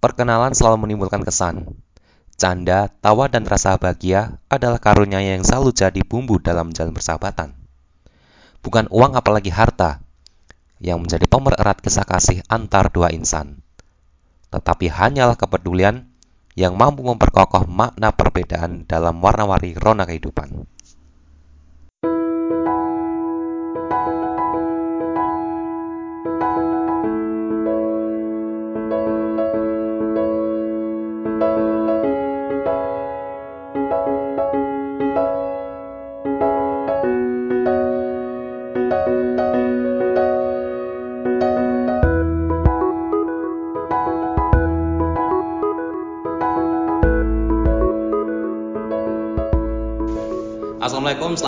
Perkenalan selalu menimbulkan kesan. Canda, tawa, dan rasa bahagia adalah karunia yang selalu jadi bumbu dalam jalan persahabatan. Bukan uang apalagi harta yang menjadi pemererat kisah kasih antar dua insan. Tetapi hanyalah kepedulian yang mampu memperkokoh makna perbedaan dalam warna-warni rona kehidupan.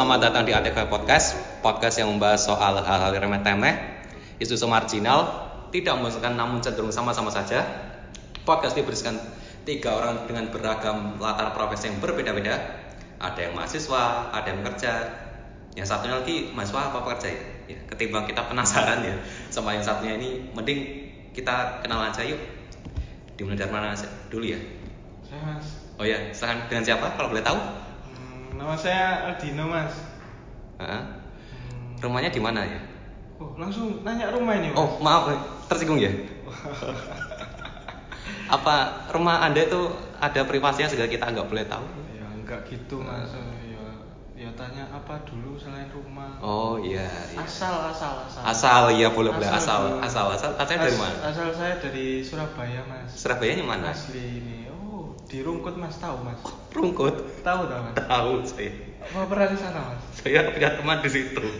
Selamat datang di ATK Podcast Podcast yang membahas soal hal-hal remeh temeh Isu-isu marginal Tidak membosankan namun cenderung sama-sama saja. Podcast ini berisikan tiga orang dengan beragam latar profesi yang berbeda-beda. Ada yang mahasiswa, ada yang bekerja Yang satunya lagi mahasiswa apa pekerja? Ya? ya Ketimbang kita penasaran ya. Sama yang satunya ini Mending kita kenal aja yuk. Dimulai dari mana dulu ya? Saya mas. Oh ya, silahkan. Dengan siapa? Kalau boleh tahu? Nama saya Aldino mas. Heeh. Hmm, Rumahnya di mana ya? Oh langsung nanya rumah ini mas. Oh maaf tersinggung ya. Apa rumah anda itu ada privasinya sehingga kita nggak boleh tahu? Ya enggak gitu mas. Ya, ya tanya apa dulu selain rumah. Oh iya. iya. Asal asal asal. Asal iya boleh boleh asal asal asal asalnya dari mana? Asal saya dari Surabaya mas. Surabaya nya mana? Asli ini. Oh di Rungkut mas tahu mas. Rungkut. Tahu tahu. Tahu saya. Apa pernah ke sana mas? Saya punya teman di situ.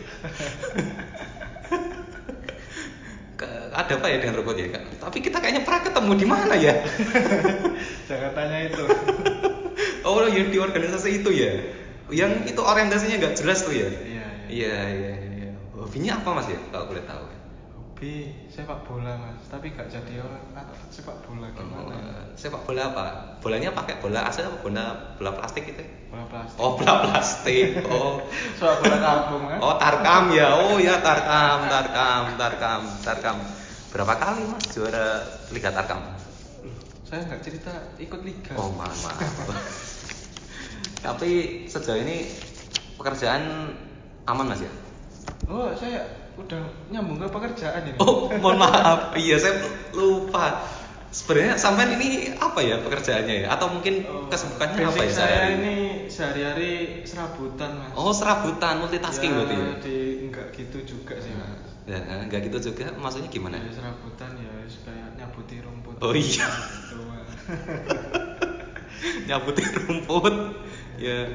Ada apa ya dengan rungkut ya? Kak? Tapi kita kayaknya pernah ketemu di mana ya? Jangan tanya itu. Oh yang di organisasi itu ya? Yang itu orientasinya nggak jelas tuh ya? Iya iya. Iya iya iya. Hobinya apa mas ya kalau boleh tahu? Hobi sepak bola mas. Tapi gak jadi orang anak sepak bola gimana? ya? Oh, sepak bola apa? Bolanya pakai bola asli apa bola bola plastik gitu? Bola plastik. Oh bola plastik. Oh Sepak bola kampung kan? oh tarkam ya. Oh ya tarkam tarkam tarkam tarkam. Berapa kali mas juara liga tarkam? Saya nggak cerita ikut liga. Oh maaf maaf. Tapi sejauh ini pekerjaan aman mas ya? Oh, saya udah nyambung ke pekerjaan ini. Oh mohon maaf. Iya saya lupa. Sebenarnya sampean ini apa ya pekerjaannya ya? Atau mungkin Oh, kesibukannya apa ya saya ini sehari-hari serabutan mas. Oh serabutan multitasking ya, berarti ya? Di enggak gitu juga sih mas. Ya, nggak gitu juga. Maksudnya gimana? Ya, serabutan ya kayak nyabuti rumput. Oh, iya. Gitu. Nyabutin rumput. Ya.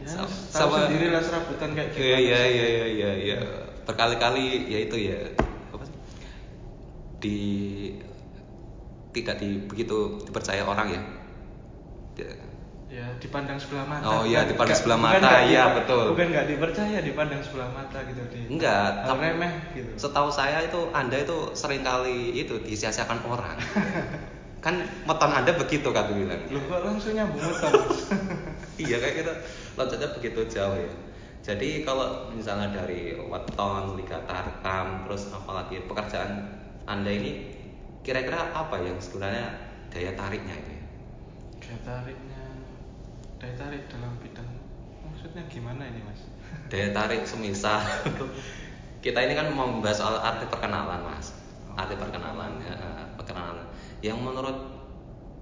ya, Sa- tahu sendiri lah serabutan kayak gitu. Iya iya iya iya iya iya. Berkali-kali ya itu ya. Apa sih? Di tidak di begitu dipercaya orang ya. Ya dipandang sebelah mata. Oh, iya, Bukan- dipandang bukan- sebelah bukan mata, nggak iya, betul. Bukan nggak dipercaya, dipandang sebelah mata gitu di. Enggak, Hal tapi- remeh gitu. Setahu saya itu Anda itu sering kali itu disia-siakan orang. kan meton Anda begitu kan bilang. Loh kok langsung nyambung? Mas? iya kayak kita loncatnya begitu jauh ya jadi kalau misalnya dari weton liga tarkam terus apalagi pekerjaan anda ini kira-kira apa yang sebenarnya daya tariknya itu ya? Daya tariknya, daya tarik dalam bidang maksudnya gimana ini mas? daya tarik semisal kita ini kan mau membahas soal arti perkenalan mas arti perkenalan ya, eh, perkenalan yang menurut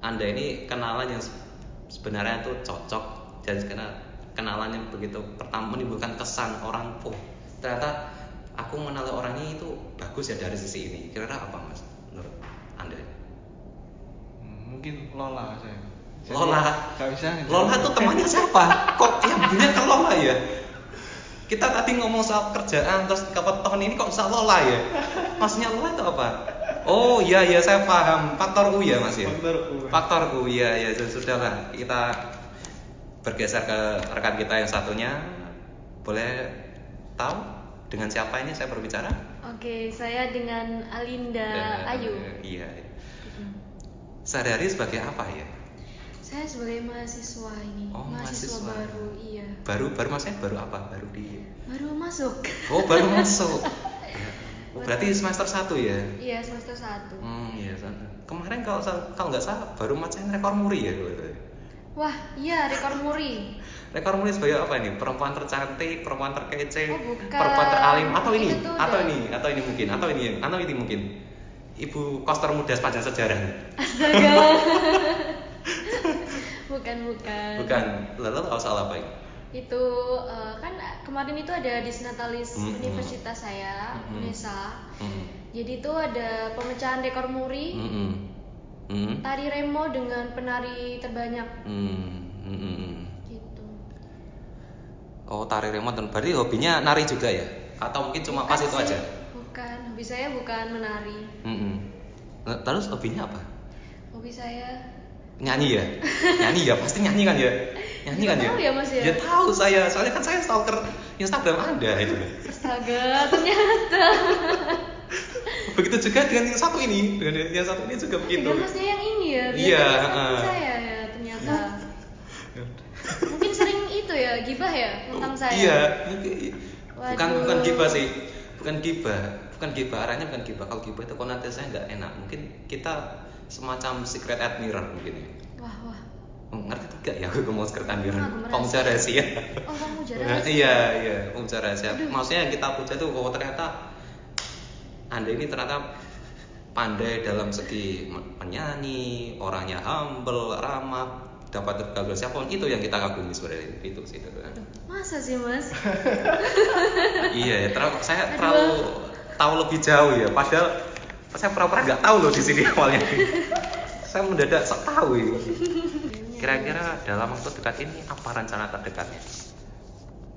anda ini kenalan yang se- sebenarnya itu cocok dan karena kenalan yang begitu pertama menimbulkan kesan orang oh ternyata aku mengenal orang ini itu bagus ya dari sisi ini. Kira-kira apa mas menurut anda? Mungkin Lola saya. Jadi, Lola. Gak bisa. Lola tuh temannya siapa? Kok yang punya ke Lola ya? Kita tadi ngomong soal kerjaan terus ke tahun ini kok bisa Lola ya? Maksudnya Lola itu apa? Oh iya iya saya paham. Faktor U ya mas ya? Faktor U. faktor U ya ya sudah sudahlah kita bergeser ke rekan kita yang satunya boleh tahu dengan siapa ini saya berbicara Oke, saya dengan Alinda Eh, Ayu. iya sehari-hari sebagai apa ya Saya sebagai mahasiswa ini, Oh, mahasiswa, mahasiswa. baru, iya. baru baru maksudnya baru apa baru di Baru masuk. Oh baru masuk. Oh, berarti semester 1 ya? Iya semester 1 Hmm, iya. Kemarin kalau kalau nggak salah baru macain rekor muri ya. Wah iya rekor muri Rekor muri sebagai apa ini? Perempuan tercantik, perempuan terkece, Oh, bukan. perempuan teralim atau ini? Atau udah- ini? Atau ini mungkin? Atau ini? Atau ini mungkin? Ibu koster muda sepanjang sejarah. Astaga Bukan bukan Bukan. Lalu tahu soal apa ini? Itu eh, kan kemarin itu ada disnatalis Mm-mm. universitas saya Mm-mm. UNESA Hmm. Jadi itu ada pemecahan rekor muri Hmm. Hmm. Tari remo dengan penari terbanyak Hmm. Hmm. Hmm. gitu Oh, tari remote. Berarti hobinya nari juga ya? Atau mungkin cuma pas Bukan itu sih, aja? Bukan, hobi saya bukan menari Hmm. Terus hobinya apa? Hobi saya Nyanyi ya? Nyanyi ya? Pasti nyanyi kan ya? Nyanyi kan ya? tahu ya, Mas, ya? Ya tahu saya, soalnya kan saya stalker Instagram Anda itu. Astaga, ternyata Begitu juga dengan yang satu ini, dengan yang satu ini juga begitu. Dengan masnya yang ini ya Iya, heeh. saya ya ternyata Mungkin sering itu ya, gibah ya tentang saya Iya, mungkin bukan Waduh. bukan gibah sih, bukan gibah, bukan gibah arahnya bukan gibah. Kalau gibah itu konotasinya nggak enak. Mungkin kita semacam secret admirer mungkin ya. Wah, wah Oh, ngerti tidak ya aku mau secret admirer? Pemuja rahasia. Oh, pemuja Nah, rahasia. iya, iya, pemuja rahasia. Maksudnya yang kita puja itu oh ternyata Anda ini ternyata pandai dalam segi men- menyanyi, orangnya humble, ramah, dapat tergabung siapa pun itu yang kita kagumi sebenarnya itu sih itu. Aduh, Masa sih mas? Iya, ya, terlalu, saya Aduh. terlalu tahu lebih jauh ya. Padahal saya pura-pura nggak tahu loh di sini awalnya. saya mendadak sok tahu ini. Kira-kira dalam waktu dekat ini apa rencana terdekatnya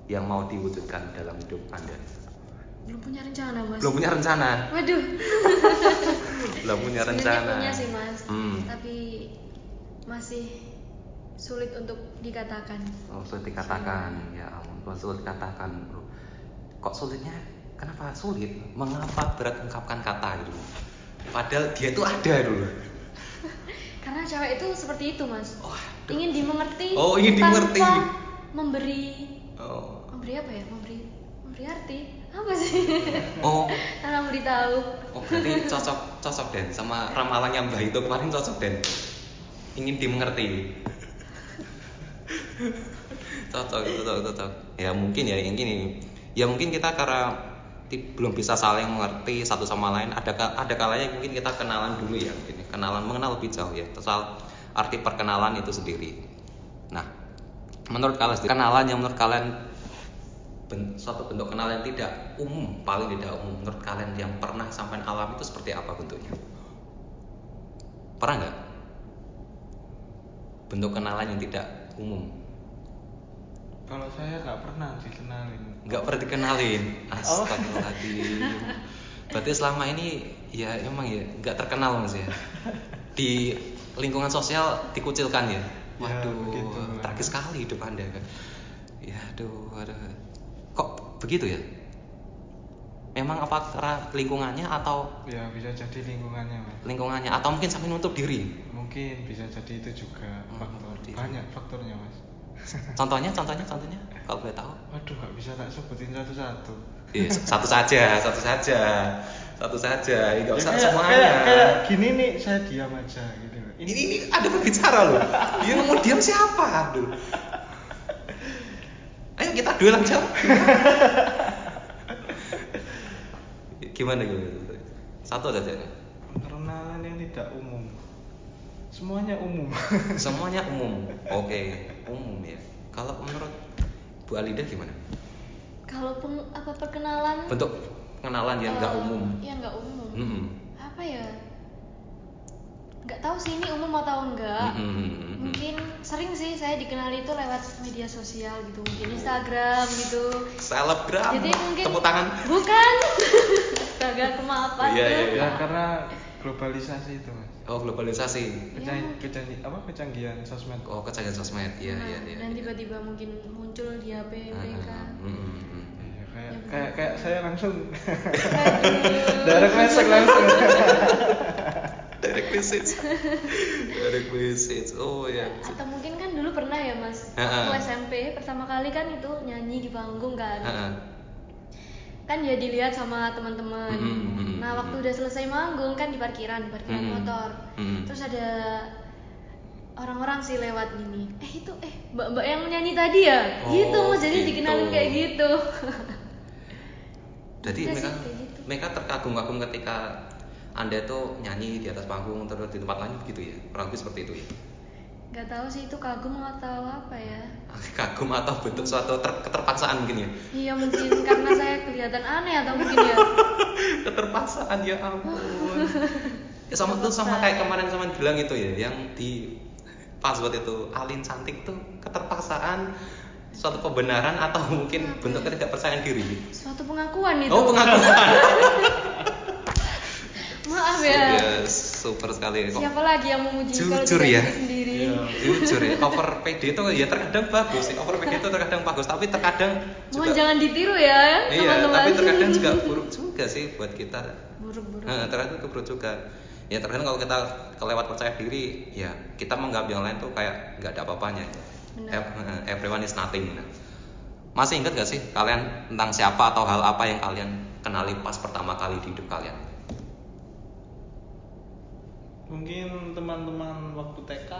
yang mau diwujudkan dalam hidup anda? Belum punya rencana mas Belum punya rencana, Waduh belum punya rencana. punya sih mas Hmm. Tapi masih sulit untuk dikatakan Oh, sulit dikatakan, ya ampun, sulit dikatakan, bro. Kok sulitnya? Kenapa sulit? Mengapa berat mengungkapkan kata gitu? Padahal dia itu ada dulu. Karena cewek itu seperti itu mas Waduh. Ingin dimengerti Oh, ingin dimengerti. memberi Oh. Memberi apa ya? Memberi memberi arti Apa sih? Oh, Tanpa memberitahu oh berarti cocok cocok Den sama ramalannya Mbah itu kemarin cocok Den. Ingin dimengerti. cocok, cocok, cocok. Ya mungkin ya yang gini. Ya mungkin kita karena belum bisa saling mengerti satu sama lain. Ada ada kalanya mungkin kita kenalan dulu ya, mungkin ya. kenalan mengenal lebih jauh ya. Soal arti perkenalan itu sendiri. Nah, menurut kalian kenalan yang menurut kalian ben- suatu bentuk kenalan yang tidak umum, paling tidak umum menurut kalian yang pernah sampai alami itu seperti apa bentuknya? Pernah nggak? Bentuk kenalan yang tidak umum, Kalau saya nggak pernah dikenalin. nggak pernah dikenalin. Astagfirullahaladzim. Berarti selama ini ya emang ya nggak terkenal mas ya. Di lingkungan sosial dikucilkan ya. Ya, Waduh, begitu. tragis sekali hidup anda kan. Ya, aduh, aduh. Begitu ya? Memang apa karena lingkungannya atau Ya bisa jadi lingkungannya mas. lingkungannya atau mungkin sampai nutup diri? Mungkin bisa jadi itu juga Hmm, faktor. diri. Banyak faktornya mas. Contohnya, contohnya, contohnya, kalau boleh tahu? Waduh nggak bisa tak sebutin satu-satu. Iya, satu saja, satu saja, satu saja. Nggak Ya, usah kayak, semuanya. kayak, kayak gini nih saya diam aja gitu. Ini, ini ada berbicara loh. Dia mau diam siapa? Aduh. Ayo kita duel aja. gimana gimana? Satu saja. Perkenalan yang tidak umum. Semuanya umum. Semuanya umum. Oke, umum ya. Kalau menurut Bu Alida gimana? Kalau peng, apa perkenalan Bentuk kenalan yang nggak eh, umum. Iya nggak umum Mm-mm. Apa ya? Nggak tahu sih ini umum atau enggak Mm-mm. Mungkin sering sih saya dikenali itu lewat media sosial gitu Mungkin Instagram gitu Selebgram. Jadi mungkin Tepuk tangan. Bukan Astaga kemaafan Iya, iya, tuh. iya. ya karena globalisasi itu mas. Oh globalisasi. Kecang- kecang- apa kecanggihan sosmed. Oh kecanggihan sosmed. Iya Nah, iya iya. Dan tiba-tiba mungkin muncul di HP Ah, mereka mm, mm, mm. Iya, kayak Ya, kayak kayak saya langsung direct message langsung. Direct message. Direct message. Oh ya. Atau mungkin kan dulu pernah ya mas. Waktu SMP pertama kali kan itu nyanyi di panggung kan Heeh. kan ya dilihat sama teman-teman. Mm, mm, mm, Nah, waktu udah selesai manggung kan di parkiran, parkiran Mm, motor. mm. Terus ada orang-orang sih lewat gini. Eh itu eh mbak-mbak yang nyanyi tadi ya? Oh, gitu Mas, jadi gitu. dikenalin kayak gitu. Jadi mereka gitu. mereka terkagum-kagum ketika anda tuh nyanyi di atas panggung terus di tempat lain gitu ya? Kurang lebih seperti itu ya? Gak tahu sih itu kagum atau apa ya. kagum atau bentuk suatu ter- keterpaksaan mungkin ya? Iya mungkin karena saya kelihatan aneh atau mungkin ya. keterpaksaan ya ampun. Ya sama tuh sama kayak kemarin sama bilang itu ya yang di password itu Alin cantik tuh keterpaksaan suatu pembenaran atau mungkin bentuk ketidakpercayaan diri? Suatu pengakuan itu. oh pengakuan Maaf ya. ya super sekali kok Siapa lagi yang memuji kalau Jujur ya. diri sendiri? Iya. jujur ya over PD itu ya terkadang bagus ya over PD itu terkadang bagus tapi terkadang Mohon juga jangan ditiru ya, iya teman-teman. tapi terkadang juga buruk juga sih buat kita buruk-buruk. Nah, terkadang itu buruk juga ya terkadang kalau kita kelewat percaya diri ya kita menganggap yang lain tuh kayak nggak ada apa-apanya Benar. Eh, everyone is nothing nah. masih ingat gak sih kalian tentang siapa atau hal apa yang kalian kenali pas pertama kali di hidup kalian Mungkin teman-teman waktu TK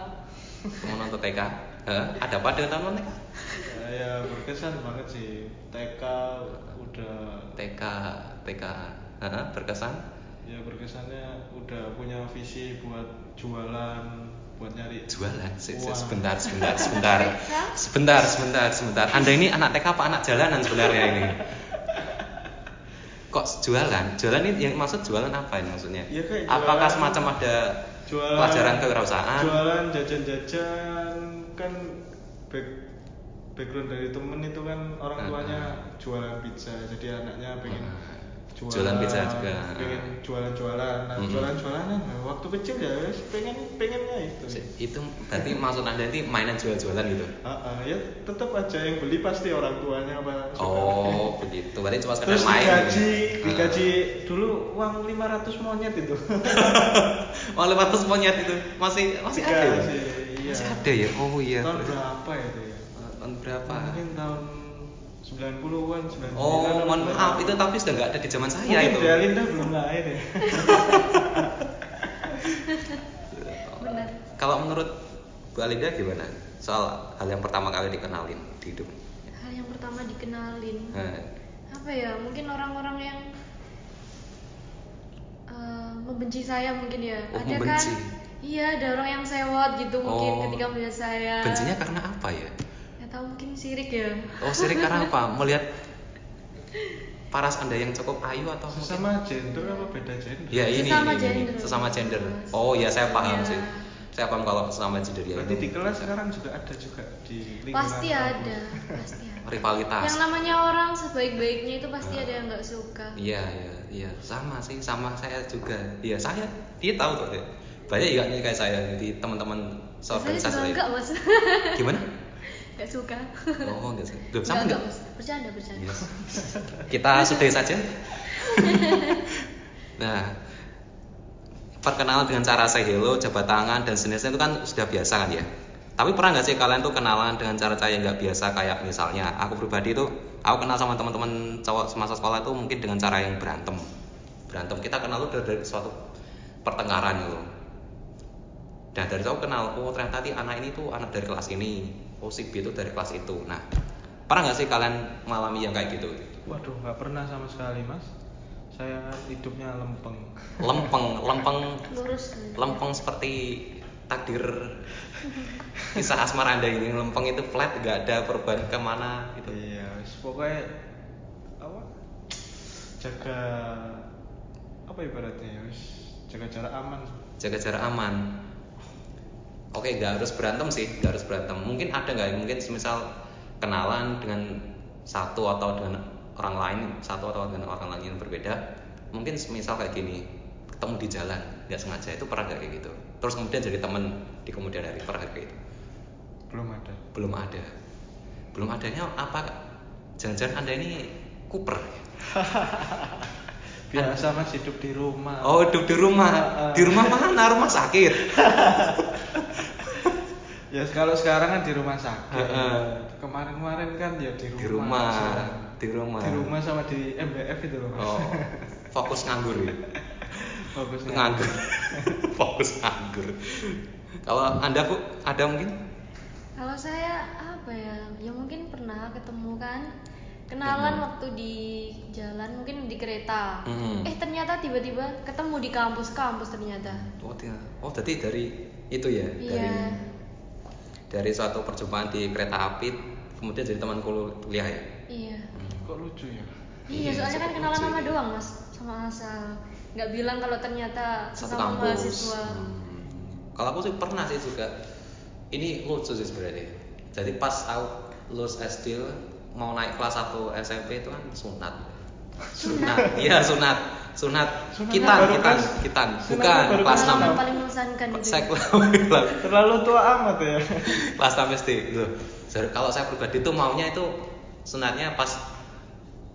teman nonton TK Hah? ada apa dengan teman TK ya, ya berkesan banget sih. TK udah TK TK Hah, berkesan? Ya berkesannya udah punya visi buat jualan, buat nyari jualan? Se- se- sebentar sebentar sebentar. Sebentar sebentar sebentar. Anda ini anak TK apa anak jalanan sebenarnya ini kok jualan? Jualan ini yang maksud jualan apa ini maksudnya? Ya, kayak apakah jualan- semacam ada jualan. pelajaran kewirausahaan jualan jajan-jajan kan back, background dari temen itu kan orang Ah, tuanya ah. jualan pizza. Jadi anaknya pengen Ah, jualan, jualan pizza juga. pengen jualan-jualan nah Mm-mm. jualan-jualanan nah, waktu kecil ya pengen pengennya itu itu berarti maksud anda ini mainan jual-jualan gitu Ah, ah, ya tetap aja yang beli pasti orang tuanya pak suka. oh begitu berarti cuma sekedar main digaji gitu ya? digaji dulu uang 500 monyet itu lewat terus monyet itu masih masih ada ya? Iya. masih ada ya oh iya tahun berapa itu ya tahun berapa mungkin tahun 90-an 99 Oh, mohon maaf, itu tapi sudah nggak ada di zaman saya mungkin itu. Linda belum lahir ya Benar. Kalau menurut Bu Alinda gimana? Soal hal yang pertama kali dikenalin di hidup. Hal yang pertama dikenalin. Nah, Apa ya? Mungkin orang-orang yang eh, membenci saya mungkin ya. Oh, ada membenci. kan? Iya, ada orang yang sewot gitu mungkin Oh. ketika melihat saya. bencinya karena apa ya? Sirik ya. Oh, sirik karena apa? Melihat paras Anda yang cukup ayu atau mungkin sesama gender apa beda gender Ya ini, Sesama ini, ini, gender. sesama gender. Oh ya saya paham Iya. sih. Saya paham kalau sesama gender ya. berarti di kelas sekarang juga ada juga di lingkungan Pasti kampus. ada, pasti ada. rivalitas. Yang namanya orang sebaik-baiknya itu pasti Ah. ada yang nggak suka. Iya, iya, iya, sama sih, sama saya juga. Iya, saya dia tahu kok. dia. Banyak juga nih kayak saya di teman-teman saya seorganisasi juga lain. enggak mas, Gimana? nggak suka. Oh, sih. Belum Nggak, sama enggak? Bercanda, bercanda. Yes. Kita sudahi saja. nah, perkenalan dengan cara say hello, jabat tangan dan sejenisnya itu kan sudah biasa kan ya. Tapi pernah nggak sih kalian tuh kenalan dengan cara-cara yang nggak biasa kayak misalnya aku pribadi tuh aku kenal sama teman-teman cowok semasa sekolah tuh mungkin dengan cara yang berantem. Berantem kita kenal tuh dari, dari suatu pertengkaran gitu. Nah dari aku kenal, oh ternyata anak ini tuh anak dari kelas ini, oh si B itu dari kelas itu. Nah pernah nggak sih kalian mengalami yang kayak gitu? waduh nggak pernah sama sekali mas saya hidupnya lempeng Lempeng, lempeng, Lurus. lempeng seperti takdir kisah asmara anda ini. Lempeng itu flat, nggak ada perubahan ke mana gitu. iya wis, pokoknya apa jaga apa ibaratnya ya wis jaga jarak aman Jaga jarak aman. Oke, nggak harus berantem sih, nggak harus berantem. Mungkin ada nggak? Mungkin semisal kenalan dengan satu atau dengan orang lain, satu atau dengan orang lain yang berbeda. Mungkin semisal kayak gini, ketemu di jalan, nggak sengaja itu pernah nggak kayak gitu? Terus kemudian jadi teman di kemudian hari pernah kayak gitu? belum ada Belum ada. Belum adanya apa? Jangan-jangan anda ini kuper? biasa mas hidup di rumah Oh, hidup di rumah. Di rumah mana? Rumah sakit. ya kalau sekarang kan di rumah sakit Heeh. kemarin-kemarin kan ya di rumah, Di rumah. aja. di rumah. di rumah sama di MBF itu loh. Oh, fokus nganggur ya. Bagusnya. Nganggur. fokus nganggur. Kalau Anda Bu, ada mungkin? Kalau saya apa ya? Ya mungkin pernah ketemu kan kenalan Mhm. waktu di jalan mungkin di kereta. Mhm. Eh ternyata tiba-tiba ketemu di kampus-kampus ternyata. Oh, dia- oh jadi dari itu ya, dari Iya. Dari suatu perjumpaan di kereta api kemudian jadi teman kuliah ya. Iya. Kok lucu ya? Iya, Iya, soalnya kan kenalan nama doang mas sama asal. Nggak bilang kalau ternyata Satu sama kampus. mahasiswa. Hmm. Kalau aku sih pernah sih juga. Ini lucu sih sebenarnya. Jadi pas aku lulus SD mau naik kelas 1 SMP itu kan sunat. Sunat. Iya, sunat. Sunat. Sunatnya Kitan, baru kitan, kelas- kitan. sunatnya Bukan baru kelas kelas 6. Pengalaman paling mengesankan itu. Saya Terlalu tua amat ya. kelas 6 SD loh. Jadi Kalau saya pribadi tuh maunya itu sunatnya pas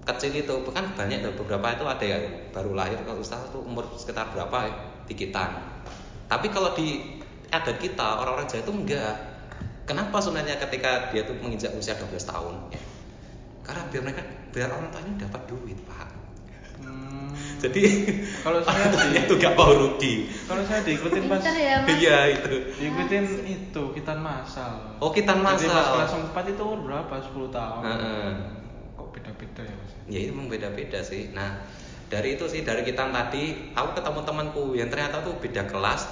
kecil itu bukan banyak tuh beberapa itu ada ya baru lahir kalau Ustaz tuh umur sekitar berapa ya dikitan. Tapi kalau di adat kita orang-orang Jawa itu enggak. Kenapa sunatnya ketika dia tuh menginjak usia 12 tahun? Ya. Karena biar mereka biar orang tuanya dapat duit, Pak. Jadi Kalau saya di- itu gak mau rugi. Kalau saya diikutin pas ya. Iya itu. diikutin itu kitan masal. Oh, kitan Jadi pas masal. kelas 4 itu umur berapa? 10 tahun. Heeh. Kok beda-beda ya Mas? ya itu memang beda-beda sih nah dari itu sih dari kita tadi aku ketemu temanku yang ternyata tuh beda kelas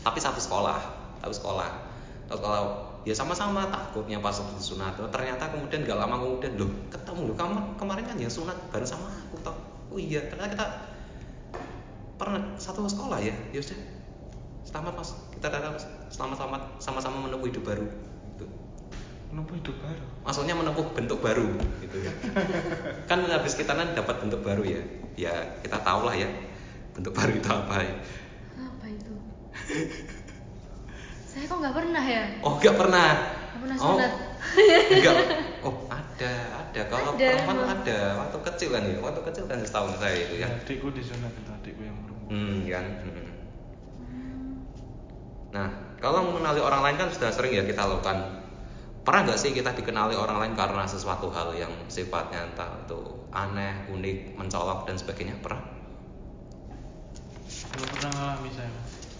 tapi satu sekolah satu sekolah satu sekolah ya sama-sama takutnya pas waktu disunat ternyata kemudian gak lama kemudian loh ketemu loh kamu kemarin kan yang sunat bareng sama aku oh iya karena kita pernah satu sekolah ya ya sudah selamat mas kita datang selamat selamat sama-sama menempuh hidup baru gitu. Kenapa hidup baru? maksudnya menempuh bentuk baru gitu ya kan habis kita kan dapat bentuk baru ya ya kita tahu lah ya bentuk baru itu apa ya Apa itu? saya kok nggak pernah ya? oh nggak pernah Nggak pernah oh sunat. Enggak. Oh ada ada. Kalau Ada, perempuan emang. ada. Waktu kecil kan ya? Waktu kecil kan setahun saya itu ya. Adikku disunat itu adikku yang berumur. hmm kan? Hmm. Nah kalau mengenali orang lain kan sudah sering ya kita lakukan. Pernah nggak sih kita dikenali orang lain karena sesuatu hal yang sifatnya entah itu aneh unik mencolok dan sebagainya? Pernah? Belum pernah ngalami saya.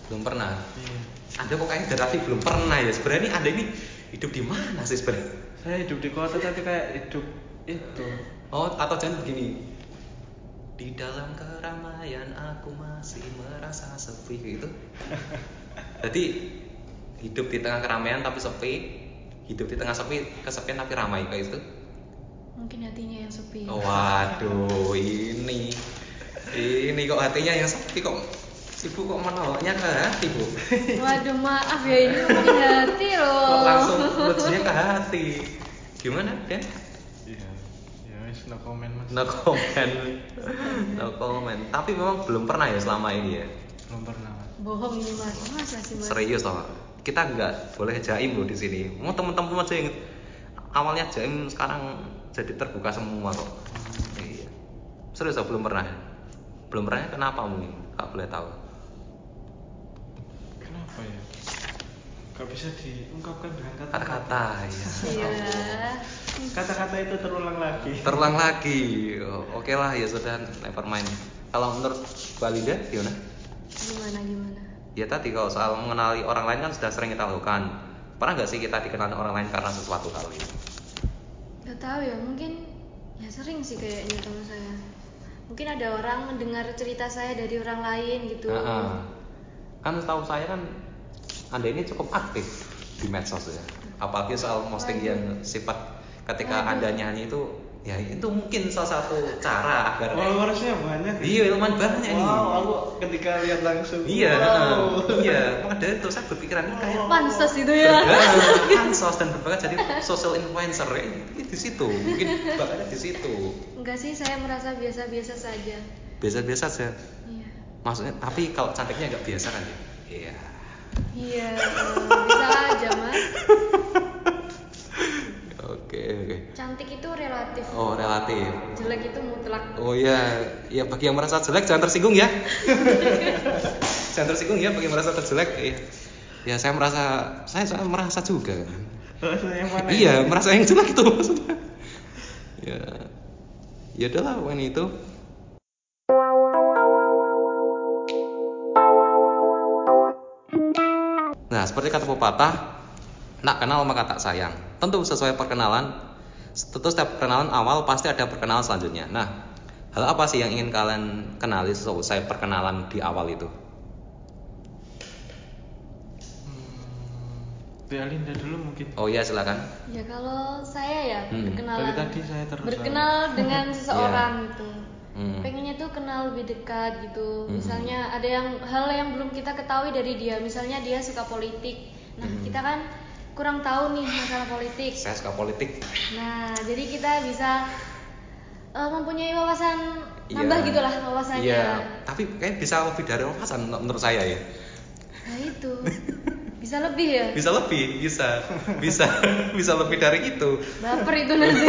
Belum pernah? Iya. Anda kok kayaknya dari tadi belum pernah ya. Sebenarnya ini Anda ini hidup di mana sih sebenarnya Saya hidup di kota tapi kayak hidup itu. oh atau jangan begini. Di dalam keramaian aku masih merasa sepi gitu. Jadi hidup di tengah keramaian tapi sepi. Hidup di tengah sepi kesepian tapi ramai kayak itu Mungkin hatinya yang sepi. oh, waduh ini. Ini kok hatinya yang sepi kok ibu kok menolaknya ke hati bu Waduh maaf ya ini ngomongin hati loh. kok langsung lucunya ke hati gimana Dan? Iya. Ya wis no comment Mas. no comment no comment tapi memang belum pernah ya selama ini ya Belum pernah Mas. Bohong ini mas. Masa sih mas? serius loh kita nggak boleh jaim loh di sini mau teman-teman aja yang awalnya jaim sekarang jadi terbuka semua kok iya serius loh belum pernah belum pernah kenapa mungkin nggak boleh tahu Kenapa ya? Gak bisa diungkapkan dengan kata-kata. kata-kata ya Iya. Kata-kata itu terulang lagi. terulang lagi Oh, oke lah ya sudah never mind kalau menurut Mbak Linda gimana Gimana gimana? ya tadi kalau soal mengenali orang lain kan sudah sering kita lakukan pernah nggak sih kita dikenali orang lain karena sesuatu hal itu Gak tahu ya mungkin ya sering sih kayaknya kalau saya. Mungkin ada orang mendengar cerita saya dari orang lain gitu. Nah, kan setahu saya kan anda ini cukup aktif di medsos ya apalagi soal posting yang sifat ketika anda nyanyi itu ya itu mungkin salah satu cara agar Followersnya banyak. iya lumayan banyak nih Wow, aku ketika lihat langsung. iya wow. iya maka dari itu saya berpikiran ini kayak Pansos itu ya. pansos dan berbakat jadi social influencer ya, ini di situ mungkin bakatnya di situ Enggak sih saya merasa biasa-biasa saja. biasa-biasa saja Iya. maksudnya tapi kalau cantiknya nggak biasa kan ya iya Iya, bisa aja mas. oke oke. Cantik itu relatif. oh relatif. Jelek itu mutlak. oh ya ya bagi yang merasa jelek jangan tersinggung ya. Jangan tersinggung ya bagi yang merasa terjelek ya ya saya merasa saya, saya merasa juga Bahasa yang mana? iya merasa yang jelek itu maksudnya. Ya. Ya udahlah pokoknya itu seperti kata pepatah nak kenal maka tak sayang tentu sesuai perkenalan tentu setiap perkenalan awal pasti ada perkenalan selanjutnya nah hal apa sih yang ingin kalian kenali selesai perkenalan di awal itu Hmm, dulu mungkin. oh iya silakan Ya kalau saya ya Hmm. berkenalan. Dari tadi saya terus berkenal dengan seseorang gitu. Hmm. Pengennya tuh kenal lebih dekat gitu. Hmm. Misalnya ada yang hal yang belum kita ketahui dari dia. Misalnya dia suka politik. Nah, Hmm. kita kan kurang tahu nih masalah politik. saya suka politik Nah, jadi kita bisa eh, mempunyai wawasan Iya. nambah gitulah wawasannya. Iya, tapi kayak bisa lebih dari wawasan menurut saya ya. Nah, itu. Bisa lebih ya? Bisa lebih, bisa, bisa, bisa lebih dari itu. Baper itu nanti.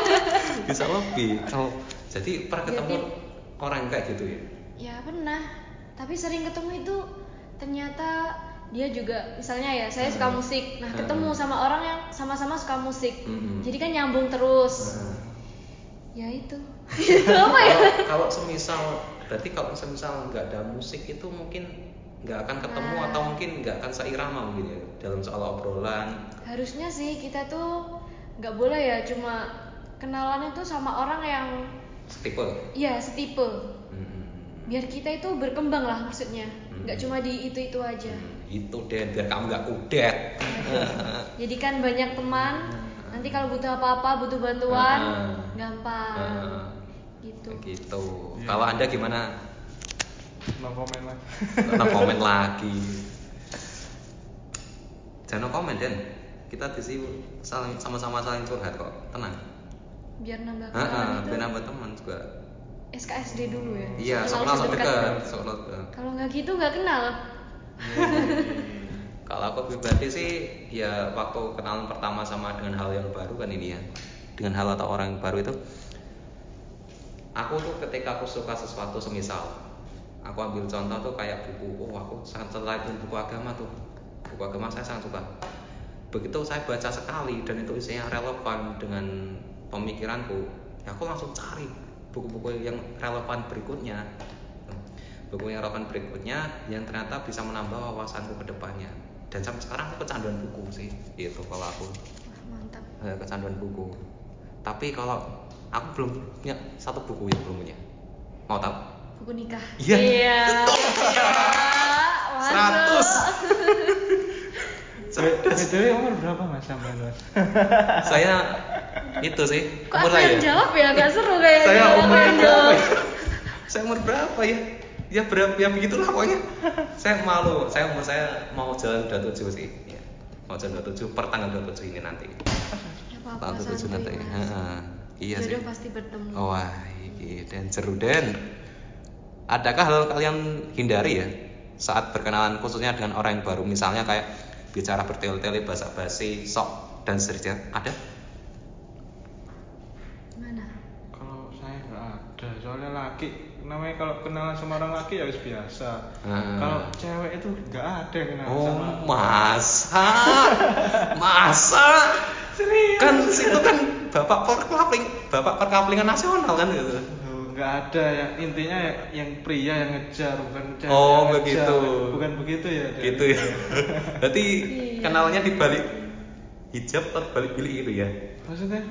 Bisa lebih. Kalau jadi pernah ketemu Jadi- orang kayak gitu ya. Ya pernah, tapi sering ketemu itu ternyata dia juga misalnya ya saya suka Hmm. musik, nah Hmm. ketemu sama orang yang sama-sama suka musik, Hmm. jadi kan nyambung terus. Nah, Ya itu, apa ya? Kalau kalau semisal berarti kalau semisal nggak ada musik itu mungkin nggak akan ketemu Nah. atau mungkin nggak akan seirama mungkin ya dalam soal obrolan. Harusnya sih kita tuh nggak boleh ya cuma kenalan itu sama orang yang Tipe. ya setipe. Hmm. Biar kita itu berkembang lah maksudnya, nggak Hmm. cuma di itu itu aja. Hmm, itu deh biar kamu nggak kudet. Jadi kan banyak teman, nanti kalau butuh apa-apa, butuh bantuan, Ah. gampang. Ah. Gitu. gitu. Iya. Kalau anda gimana? No komen lah. no komen lagi jangan no komen Den kita di sini sama-sama saling curhat kok tenang Biar nambah Heeh, kenalan itu biar nambah teman juga SKSD dulu ya. iya Kenal sok dekat sok dekat. Kalau nggak gitu nggak kenal. kalau aku pribadi sih ya waktu kenalan pertama sama dengan hal yang baru kan ini ya dengan hal atau orang yang baru itu aku tuh ketika aku suka sesuatu semisal aku ambil contoh tuh kayak buku oh aku sangat dengan buku agama tuh buku agama saya sangat suka begitu saya baca sekali dan itu isinya relevan dengan pemikiranku ya aku langsung cari buku-buku yang relevan berikutnya buku yang relevan berikutnya yang ternyata bisa menambah wawasanku ke depannya dan sampai sekarang aku kecanduan buku sih itu kalau aku Wah, mantap. eh, kecanduan buku tapi kalau aku belum punya satu buku yang belum punya mau tahu Buku nikah. Iya. Iya. Seratus. BTW umur berapa mas? saya itu sih Kok umur saya jawab ya? Gak seru kayaknya. saya Aku umur yang berapa ya? saya umur berapa ya ya berapa ya begitulah pokoknya saya malu saya umur saya mau jalan 27 sih ya. mau jalan 27 per tanggal 27 ini nanti Ya tanggal 27 santuy, nanti. Heeh. iya sih Jodoh pasti bertemu. Wah, iki dan seru dan adakah hal kalian hindari ya saat berkenalan khususnya dengan orang yang baru misalnya kayak bicara bertele-tele basa-basi sok dan seterusnya ada Mana? Kalau saya nggak soalnya laki namanya kalau kenalan sama orang laki ya harus biasa. Hmm. Kalau cewek itu nggak ada yang kenalan oh sama. masa masa Serius? kan situ kan bapak perkapling bapak perkaplingan nasional kan gitu nggak ada ya intinya ya, yang pria yang ngejar bukan cewek Oh, yang ngejar. begitu. bukan begitu ya gitu ya berarti Iya. kenalnya di balik hijab atau balik bilik itu ya maksudnya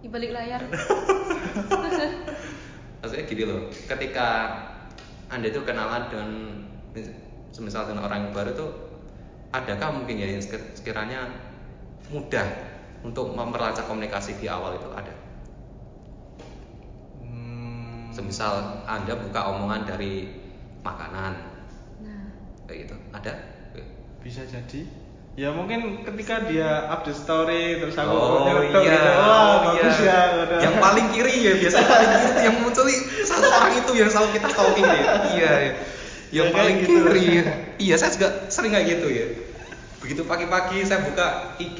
Di balik layar. maksudnya gini loh ketika anda itu kenalan dengan semisal dengan orang yang baru tuh adakah mungkin ya yang sekir- sekiranya mudah untuk memperlancar komunikasi di awal itu ada? Hmm, semisal anda buka omongan dari makanan. Nah, kayak gitu ada? Bisa jadi ya mungkin ketika dia update story terus aku oh nyeletuk iya, gitu, wah oh bagus iya. ya udah. yang paling kiri ya biasanya paling kiri tuh yang muncul satu orang itu yang selalu kita stalking ya iya iya. yang Ya, paling gitu. kiri iya saya juga sering kayak gitu ya begitu pagi-pagi saya buka IG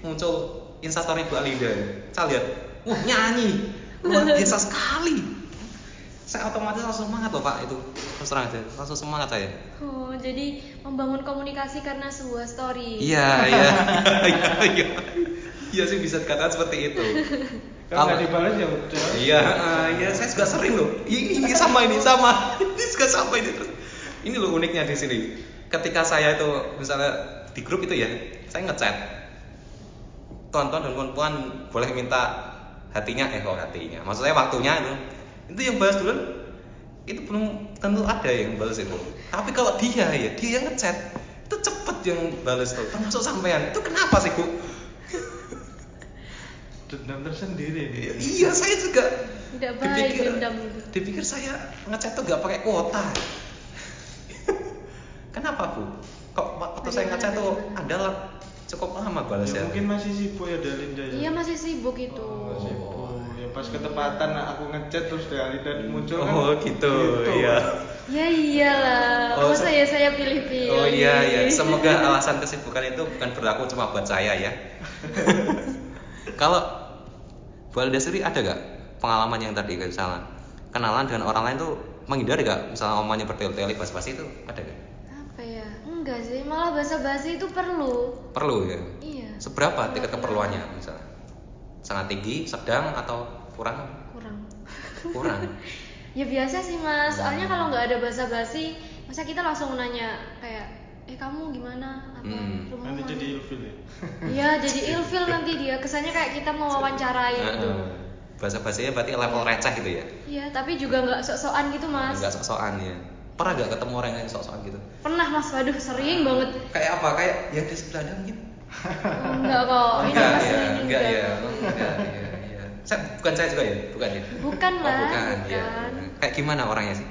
muncul instastory Bu Alinda saya lihat wah nyanyi luar biasa sekali saya otomatis langsung semangat loh pak itu terus terang aja langsung semangat saya oh jadi membangun komunikasi karena sebuah story. Iya, iya, iya, iya, iya sih bisa dikatakan seperti itu. Kalau nggak dibalas ya udah. Iya, eh, iya saya juga sering loh. Ini, ini sama ini sama. Ini juga sama ini terus. Ini loh uniknya di sini. Ketika saya itu misalnya di grup itu ya, saya ngechat. Tonton dan kawan boleh minta hatinya, eh kok hatinya. Maksudnya waktunya itu. Itu yang balas dulu itu belum tentu ada yang balas itu. Tapi kalau dia ya, dia yang ngechat itu cepet yang balas tuh. Termasuk sampean. Itu kenapa sih, Bu? Dendam tersendiri nih. Iya, saya juga Tidak baik dendam itu. Dipikir saya ngechat tuh gak pakai kuota. Kenapa bu? Kok waktu saya ngechat tuh adalah cukup lama Ya, balasnya. mungkin masih sibuk ya Dalinda ya. Iya masih sibuk itu. Oh, sibuk. Pas ketepatan aku ngechat terus Dalinda muncul kan. Oh gitu, iya. Ya iyalah. Oh, Masa ya saya pilih-pilih. Oh iya iya. Semoga alasan kesibukan itu bukan berlaku cuma buat saya ya. Kalau Bu Alda sendiri ada gak pengalaman yang tadi misalnya kenalan dengan orang lain tuh menghindari gak misalnya omongannya bertele-tele basa-basi itu ada gak? Apa ya? Enggak sih, malah basa-basi itu perlu. Perlu ya. Iya. Seberapa tingkat keperluannya misalnya? Sangat tinggi, sedang atau kurang? Kurang. Kurang. Ya biasa sih mas, soalnya Hmm. kalau nggak ada basa-basi, masa kita langsung nanya kayak, eh kamu gimana? Apa Hmm. rumah Nanti mana?" jadi ilfil ya. Iya jadi ilfil nanti dia, kesannya kayak kita mau wawancarai gitu. Bahasa basinya berarti level receh gitu ya? Iya, tapi juga nggak sok-sokan gitu mas. Enggak sok-sokan ya. Pernah gak ketemu orang yang sok-sokan gitu? Pernah mas, waduh sering banget. Kayak apa? Kayak yang di sebelah mungkin? Oh, enggak kok, ini enggak ya, ini enggak ya. Enggak ya, ya. Saya, bukan saya juga ya? Bukan ya? Bukan Oh, lah, bukan, ya. bukan. Kayak gimana orangnya sih?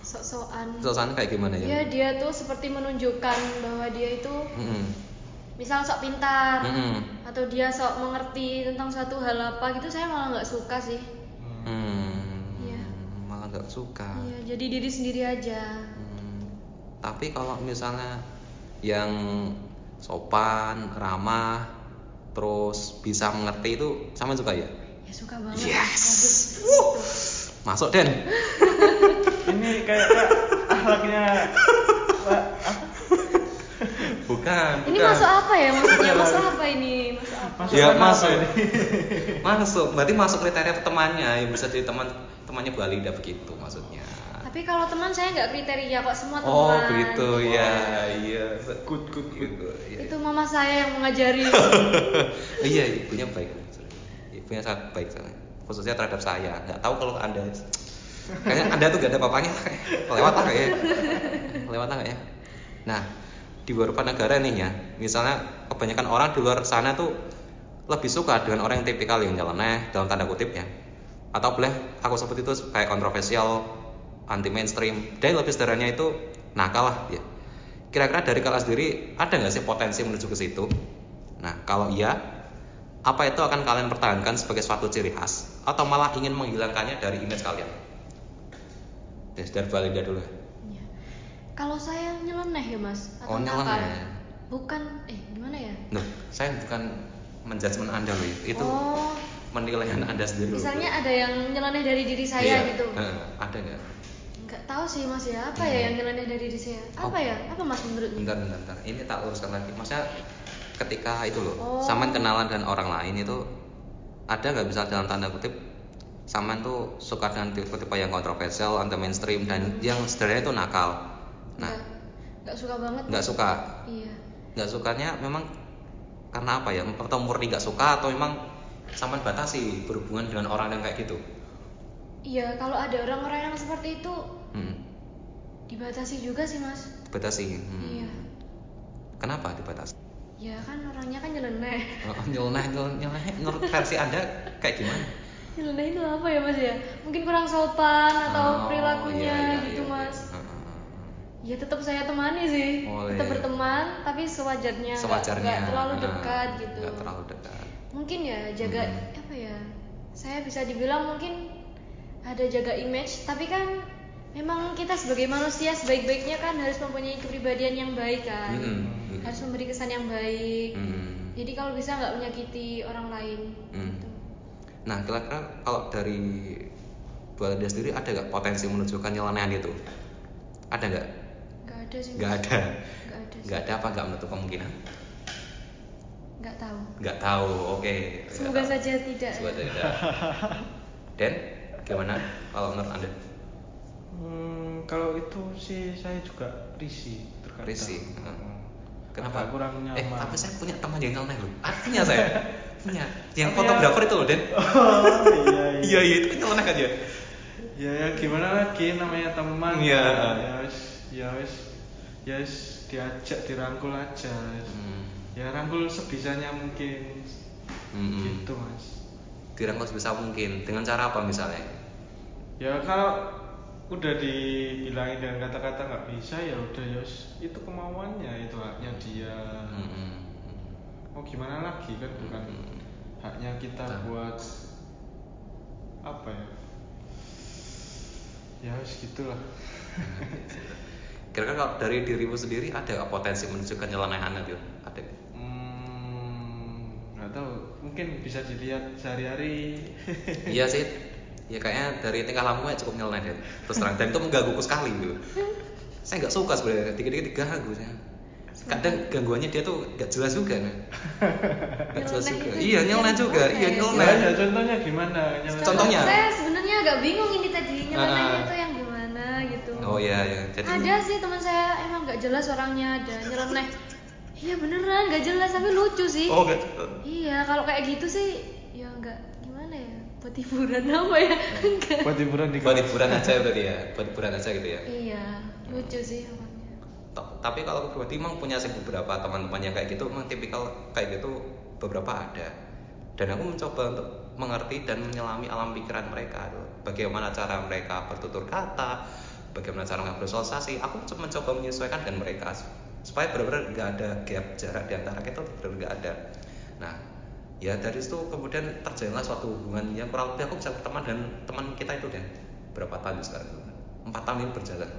Sok-sokan. Sok-sokan kayak gimana ya? Iya dia tuh seperti menunjukkan bahwa dia itu Mm-mm. misal sok pintar Mm-mm. atau dia sok mengerti tentang suatu hal apa gitu saya malah nggak suka sih. Hmm. Iya. Malah nggak suka. Iya, jadi diri sendiri aja. Hmm, tapi kalau misalnya yang sopan, ramah, terus bisa mengerti itu sama suka ya? Ya suka banget. Yes. Bagus. Masuk Den. Ini kayak apa? Bukan, Ini bukan. masuk apa ya maksudnya? Masuk apa ini? Masuk apa? Masuk Ya apa masuk. ini? masuk. Berarti masuk kriteria temannya yang bisa jadi teman temannya Bu Alida begitu maksudnya. Tapi kalau teman saya nggak kriteria kok semua teman. Oh, begitu ya. Iya. Good, good, good. Gitu, iya. Itu mama saya yang mengajari. iya, ibunya baik. Ibunya sangat baik. Khususnya terhadap saya. Nggak tahu kalau Anda Kayaknya Anda tuh gak ada papanya. Lewat lah kayaknya. Lewat lah kayaknya. Nah, di beberapa negara nih ya, misalnya kebanyakan orang di luar sana tuh lebih suka dengan orang yang tipikal yang nyeleneh dalam tanda kutip ya. Atau boleh aku sebut itu kayak kontroversial, anti mainstream. Dan lebih sederhananya itu nakal lah ya. Kira-kira dari kalian sendiri ada nggak sih potensi menuju ke situ? Nah, kalau iya, apa itu akan kalian pertahankan sebagai suatu ciri khas atau malah ingin menghilangkannya dari image kalian? Ya, dari Balinda dulu. Iya. Kalau saya nyeleneh ya mas Oh, atau nakal? nyeleneh. Bukan, eh gimana ya? Loh, saya bukan menjudgment Anda loh, ya. itu Oh, penilaian Anda sendiri loh. misalnya ada yang nyeleneh dari diri saya Iya. gitu. Heeh, ada nggak? Nggak tahu sih mas ya, apa ya yang nyeleneh dari diri saya? Apa Oh. ya? Apa mas menurutnya? Bentar, bentar, bentar. Ini tak luruskan lagi. Maksudnya ketika itu loh, Oh. saman kenalan dengan orang lain itu ada nggak bisa dalam tanda kutip saman tuh suka dengan tipe-tipe yang kontroversial, anti mainstream dan yang sebenarnya itu nakal. Nah, Nggak, suka banget. nggak suka. Iya. Nggak sukanya memang karena apa ya? Atau murni nggak suka atau memang saman batasi berhubungan dengan orang yang kayak gitu? Iya, kalau ada orang-orang yang seperti itu Hmm, dibatasi juga sih mas. dibatasi. Hmm. Iya. Kenapa dibatasi? Ya kan orangnya kan nyeleneh. Oh, nyeleneh, nyeleneh, nyeleneh. menurut versi Anda kayak gimana? Nyeleneh itu apa ya mas ya? Mungkin kurang sopan atau Oh, perilakunya iya, iya, gitu iya, mas. iya. Heeh, heeh. Ya tetap saya temani sih. Oh, tetap iya. berteman, tapi sewajarnya. Sewajarnya. nggak terlalu Nah, dekat gitu. nggak terlalu dekat. Mungkin ya jaga Hmm. apa ya? Saya bisa dibilang mungkin ada jaga image, tapi kan memang kita sebagai manusia sebaik-baiknya kan harus mempunyai kepribadian yang baik kan. Mm. Harus memberi kesan yang baik. Hmm. Jadi kalau bisa nggak menyakiti orang lain. Hmm. Gitu. Nah, kira-kira kalau dari Bu Alida sendiri ada nggak potensi menuju ke nyelenehan itu? Ada nggak? Nggak ada sih. Nggak ada. Nggak ada. Nggak ada apa nggak menutup kemungkinan? nggak tahu nggak tahu oke semoga Nggak tahu. saja tidak semoga tidak Dan gimana kalau menurut anda Hmm, kalau itu sih saya juga risih terkadang. Risih, Hmm. kenapa Agak kurang nyaman. eh tapi saya punya teman yang nyeleneh loh punya saya punya yang Tapi ya- fotografer itu loh Den Oh, iya, iya iya itu nyeleneh kan ya Ya, ya gimana lagi namanya teman. Iya. Ya wis, ya wis, ya wis diajak dirangkul aja. Hmm. Ya rangkul sebisanya mungkin. Mm-mm. Gitu, Mas. dirangkul sebisa mungkin dengan cara apa misalnya Ya kalau udah dibilangin dengan kata-kata nggak bisa ya udah ya wis, itu kemauannya itu haknya dia. Mm-mm. Mau gimana lagi kan bukan Mm-mm. haknya kita Nah. buat apa ya? Ya wis gitulah. kira-kira kalau dari dirimu sendiri ada potensi menunjukkan nyelenehannya tuh ada Hmm, nggak tahu. Mungkin bisa dilihat sehari-hari. iya sih ya kayaknya dari tingkah lakunya cukup nyeleneh Dan. terus terang. Dan itu mengganggu sekali gitu. Saya nggak suka sebenarnya. Dikit-dikit diganggu saya. Kadang gangguannya dia tuh nggak jelas juga kan nggak jelas Nyeleneh juga. iya nyeleneh juga. iya ya? nyeleneh. Ya, ya, contohnya gimana? Nyeleneh. Contohnya? saya sebenarnya agak bingung ini tadi. Nyelenehnya Ah. itu yang gimana gitu. Oh iya iya. Jadi ada sih teman saya emang nggak jelas orangnya ada nyeleneh. Iya beneran nggak jelas tapi lucu sih. Oh nggak iya kalau kayak gitu sih ya nggak gimana ya buat hiburan apa ya? Enggak. Buat hiburan di buat hiburan aja berarti ya? Buat hiburan aja gitu ya? Iya lucu sih Ta- tapi kalau aku pribadi emang punya sih beberapa teman-teman yang kayak gitu emang tipikal kayak gitu beberapa ada. Dan aku mencoba untuk mengerti dan menyelami alam pikiran mereka tuh. bagaimana cara mereka bertutur kata bagaimana cara mereka bersosialisasi. Aku cuma mencoba menyesuaikan dengan mereka supaya benar-benar nggak ada gap jarak di antara kita tuh benar nggak ada. Nah ya dari situ kemudian terjalinlah suatu hubungan yang kurang lebih aku bisa berteman dan teman kita itu dan berapa tahun sekarang? Empat tahun ini berjalan.